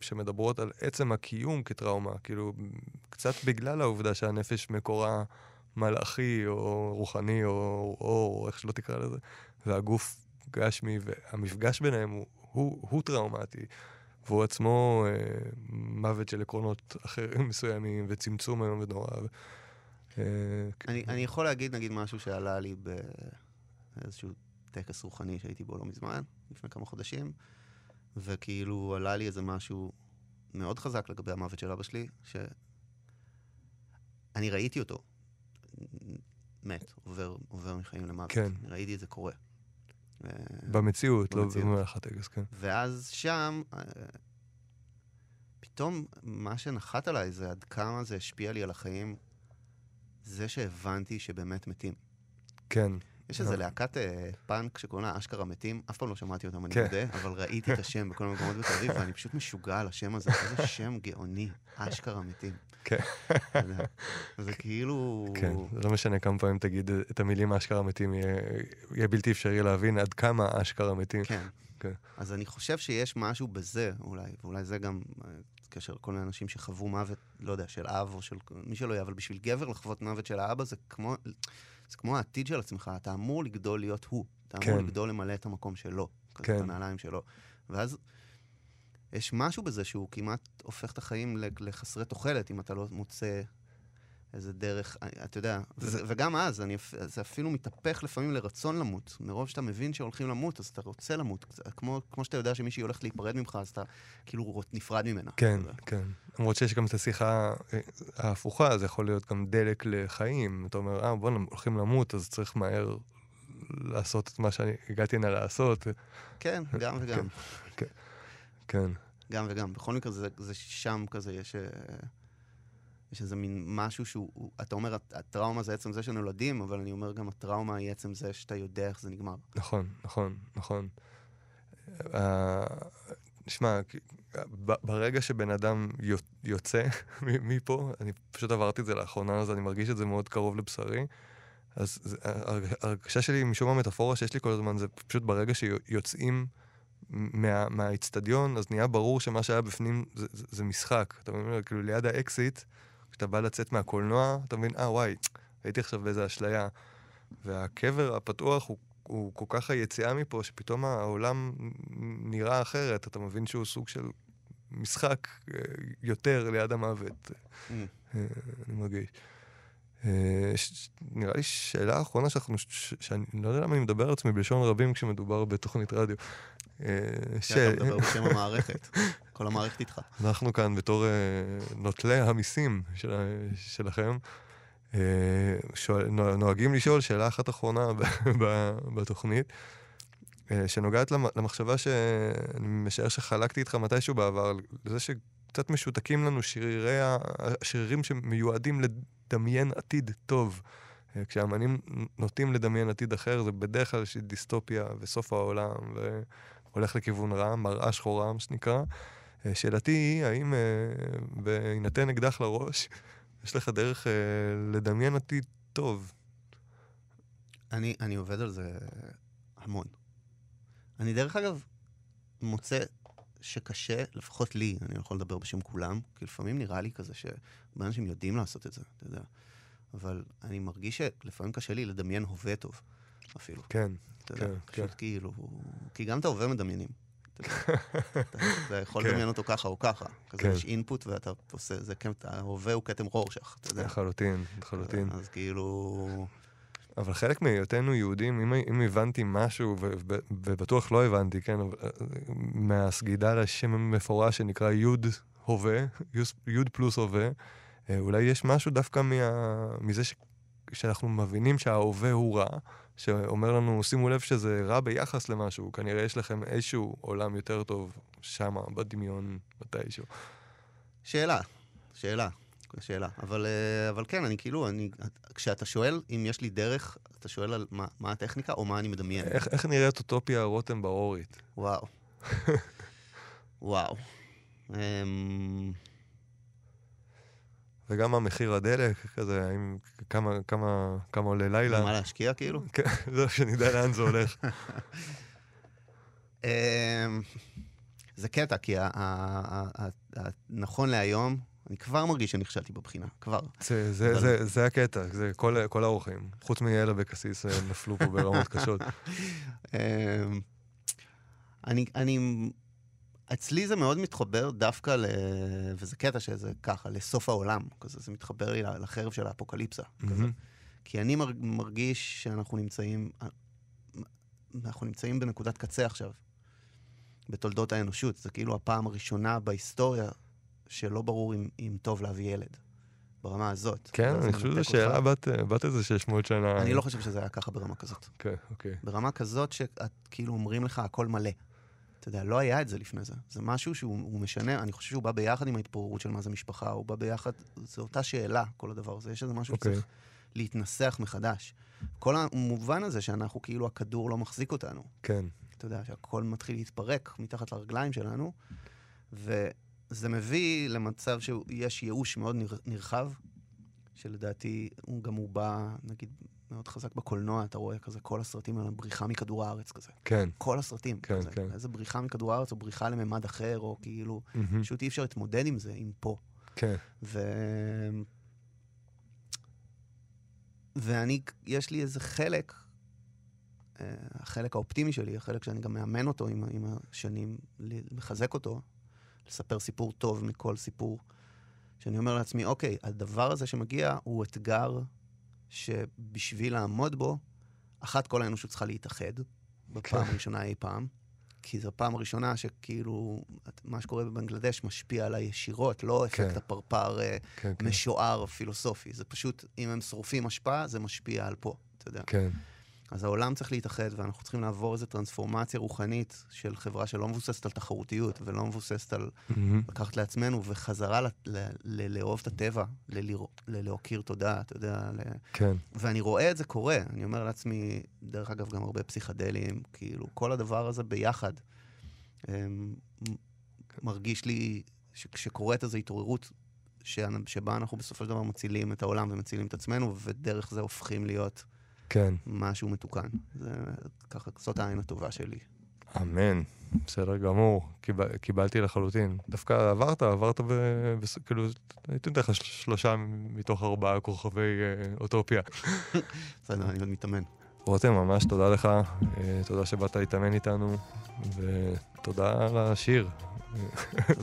שמדברות על עצם הקיום כטראומה, כאילו, קצת בגלל העובדה שהנפש מקורה מלאכי, או רוחני, או אור, או איך שלא תקרא לזה, והגוף גשמי, והמפגש ביניהם הוא, הוא, הוא טראומטי. והוא עצמו אה, מוות של עקרונות אחרים *laughs* מסוימים, וצמצום איום ונורא. אה, אני, אני יכול להגיד, נגיד, משהו שעלה לי באיזשהו טקס רוחני שהייתי בו לא מזמן, לפני כמה חודשים, וכאילו עלה לי איזה משהו מאוד חזק לגבי המוות של אבא שלי, שאני ראיתי אותו מת, עובר, עובר מחיים למוות. כן. ראיתי את זה קורה. ו- במציאות, לא. במהלך הטקס, כן. ואז שם, אה, פתאום מה שנחת עליי זה עד כמה זה השפיע לי על החיים, זה שהבנתי שבאמת מתים. כן. יש איזה אה. להקת אה, פאנק שקוראים לה אשכרה מתים, אף פעם לא שמעתי אותם, אני כן. מודה, אבל ראיתי את השם בכל מיני מקומות בתל אביב, ואני פשוט משוגע על השם הזה, איזה שם גאוני, אשכרה מתים. כן. יודע. זה כאילו... כן, לא משנה כמה פעמים תגיד את המילים אשכרה מתים, יהיה, בלתי אפשרי להבין עד כמה אשכרה מתים. כן. כן. אז אני חושב שיש משהו בזה, אולי, ואולי זה גם אה, קשר לכל מיני אנשים שחוו מוות, לא יודע, של אב או של מי שלא יהיה, אבל בשביל גבר לחוות מוות של האבא זה כמו, זה כמו העתיד של עצמך, אתה אמור לגדול להיות הוא. אתה אמור כן. לגדול למלא את המקום שלו, כן. את הנעליים שלו. ואז יש משהו בזה שהוא כמעט הופך את החיים לחסרי תוחלת, אם אתה לא מוצא איזה דרך, אתה יודע, זה- ו- וגם אז, אני, זה אפילו מתהפך לפעמים לרצון למות. מרוב שאתה מבין שהולכים למות, אז אתה רוצה למות. כמו, כמו שאתה יודע שמישהי הולכת להיפרד ממך, אז אתה כאילו נפרד ממנה. כן. כן. למרות שיש גם את השיחה אה, ההפוכה, זה יכול להיות גם דלק לחיים. אתה אומר, אה, בוא'נה, הולכים למות, אז צריך מהר לעשות את מה שאני הגעתי הנה לעשות. כן, גם וגם. כן, גם וגם. בכל מקרה, זה, זה שם כזה, יש, אה, יש איזה מין משהו שהוא, הוא- אתה אומר, הט- הטראומה זה עצם זה שנולדים, אבל אני אומר גם הטראומה היא עצם זה שאתה יודע איך זה נגמר. נכון, נכון, נכון. אה, שמע, ברגע שבן אדם יו- יוצא *laughs* מפה, אני פשוט עברתי את זה לאחרונה, אז אני מרגיש את זה מאוד קרוב לבשרי. אז ההרגשה שלי, משום מה המטאפורה שיש לי כל הזמן, זה פשוט ברגע שיוצאים מה- מהאיצטדיון, אז נהיה ברור שמה שהיה בפנים זה משחק. אתה מבין? כאילו ליד האקזיט, כשאתה בא לצאת מהקולנוע, אתה מבין, אה, וואי, הייתי עכשיו באיזה אשליה. והקבר הפתוח הוא, הוא כל כך היציאה מפה, שפתאום העולם נראה אחרת. אתה מבין שהוא סוג של משחק אה, יותר ליד המוות, Mm. אה, אני מרגיש. אה, נראה לי שאלה אחרונה שאנחנו, שאני לא יודע למה אני מדבר על עצמי בלשון רבים כשמדובר בתוכנית רדיו. אה, ש... אתה מדבר בשם המערכת. *laughs* כל המערכת איתך. אנחנו כאן בתור אה, נוטלי המיסים של, שלכם, אה, שואל, נו- נוהגים לשאול שאלה אחת אחרונה *laughs* בתוכנית, שנוגעת למ, למחשבה שאני משער שחלקתי איתך מתישהו בעבר, לזה שקצת משותקים לנו שרירי, השרירים שמיועדים לדמיין עתיד טוב. כשאמנים נוטים לדמיין עתיד אחר, זה בדרך כלל איזושהי דיסטופיה וסוף העולם, והולך לכיוון רע, מראה שחורה, מה שנקרא. אה, שאלתי היא, האם אה, בהינתן אקדח לראש, יש לך דרך אה, לדמיין עתיד טוב? אני, אני עובד על זה המון. אני דרך אגב מוצא שקשה, לפחות לי, אני לא יכול לדבר בשם כולם, כי לפעמים נראה לי כזה שהרבה אנשים יודעים לעשות את זה, אתה יודע. אבל אני מרגיש שלפעמים קשה לי לדמיין הווה טוב, אפילו. כן, אתה יודע, כן, פשוט כן. כאילו... כי גם את ההווה מדמיינים. *laughs* אתה יכול כן. לדמיין אותו ככה או ככה. כזה כן. יש אינפוט ואתה עושה, זה כן, ההווה הוא כתם רורשך, אתה יודע. לחלוטין, לחלוטין. אז כאילו... אבל חלק מהיותנו יהודים, אם, אם הבנתי משהו, ובטוח לא הבנתי, כן, אה, מהסגידה לשם מפורש שנקרא יוד הווה, יוד פלוס הווה, אה, אולי יש משהו דווקא מה, מזה ש, שאנחנו מבינים שההווה הוא רע, שאומר לנו, שימו לב שזה רע ביחס למשהו, כנראה יש לכם איזשהו עולם יותר טוב שמה, בדמיון, מתישהו. שאלה, שאלה, שאלה. אבל, אה, אבל כן, אני כאילו, אני, כשאתה שואל אם יש לי דרך, אתה שואל על מה, מה הטכניקה או מה אני מדמיין. איך, איך נראית אוטופיה רותם באורית? וואו. *laughs* וואו. אמ, וגם המחיר הדלק, כזה, האם, כמה, כמה, כמה עולה לילה. מה להשקיע כאילו? כן, *laughs* זהו, שנדע לאן זה הולך. *laughs* אמ, זה קטע, כי נכון להיום, אני כבר מרגיש שנכשלתי בבחינה, כבר. זה, זה, אבל- זה, זה הקטע, זה כל, כל האורחים. חוץ מיאלה וקסיס אה, נפלו פה ברמות קשות. *laughs* אמ, אני, אני, אצלי זה מאוד מתחבר דווקא ל... וזה קטע שזה ככה, לסוף העולם. כזה, זה מתחבר לי לחרב של האפוקליפסה. כזה. מהמם. כי אני מרג- מרגיש שאנחנו נמצאים, אנחנו נמצאים בנקודת קצה עכשיו, בתולדות האנושות. זה כאילו הפעם הראשונה בהיסטוריה שלא ברור אם, אם טוב להביא ילד, ברמה הזאת. כן, אני חושב שזו שאלה. בת, בת איזה 600 שנה. אני לא חושב שזה היה ככה ברמה כזאת. כן, אוקיי. ברמה כזאת שאת כאילו אומרים לך הכל מלא. אתה יודע, לא היה את זה לפני זה. זה משהו שהוא הוא משנה, אני חושב שהוא בא ביחד עם ההתפוררות של מה זה משפחה, הוא בא ביחד, זו אותה שאלה, כל הדבר הזה. יש איזה משהו אוקיי. שצריך להתנסח מחדש. כל המובן הזה שאנחנו, כאילו, הכדור לא מחזיק אותנו. כן, אתה יודע, שהכל מתחיל להתפרק מתחת לרגליים שלנו, וזה מביא למצב שיש ייאוש מאוד נר, נרחב, שלדעתי הוא גם הוא בא, נגיד, מאוד חזק בקולנוע, אתה רואה כזה כל הסרטים על בריחה מכדור הארץ כזה. כן. כל הסרטים. כן, כזה. כן. איזה בריחה מכדור הארץ, או בריחה לממד אחר, או כאילו, מהמם. פשוט אי אפשר להתמודד עם זה, עם פה. כן, ו... ואני, יש לי איזה חלק, אה, החלק האופטימי שלי, החלק שאני גם מאמן אותו עם, עם השנים, לחזק אותו, לספר סיפור טוב מכל סיפור, שאני אומר לעצמי, אוקיי, הדבר הזה שמגיע הוא אתגר שבשביל לעמוד בו, אחת כל האנושות צריכה להתאחד, בפעם כן. הראשונה אי פעם. כי זו הפעם הראשונה שכאילו, מה שקורה בבנגלדש משפיע עליי ישירות, לא אפקט כן. הפרפר אה, כן. משוער פילוסופי. זה פשוט, אם הם שורפים השפעה, זה משפיע על פה, אתה יודע. כן, אז העולם צריך להתאחד, ואנחנו צריכים לעבור איזו טרנספורמציה רוחנית של חברה שלא מבוססת על תחרותיות, ולא מבוססת על מהמם. לקחת לעצמנו, וחזרה ל- ל- ל- לאהוב את הטבע, ל- להוקיר תודה, אתה יודע, ל- כן, ואני רואה את זה קורה. אני אומר לעצמי, דרך אגב, גם הרבה פסיכדלים, כאילו, כל הדבר הזה ביחד אמ, מ- מרגיש לי שכשקורית איזו התעוררות, שבה אנחנו בסופו של דבר מצילים את העולם ומצילים את עצמנו, ודרך זה הופכים להיות כן. משהו מתוקן. זה ככה, זאת העין הטובה שלי. אמן. בסדר גמור, קיבל, קיבלתי לחלוטין. דווקא עברת, עברת ב... בס- כאילו, הייתי נותן לך של- שלושה מתוך ארבעה כוכבי אה, אוטופיה. *laughs* בסדר, אני עוד מתאמן. רותם, ממש תודה לך, אה, תודה שבאת להתאמן איתנו, ותודה על השיר.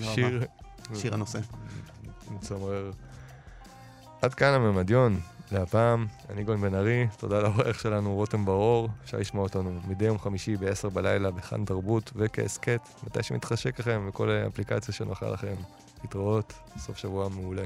שיר... שיר הנושא. מצמרר. עד כאן הממדיון, להפעם, אני גולן בן ארי, תודה לעורך שלנו רותם ברור, אפשר לשמוע אותנו מדי יום חמישי ב-10 בלילה בחאן תרבות וכהסכת, מתי שמתחשק לכם וכל אפליקציה שנוחה לכם. להתראות, סוף שבוע מעולה.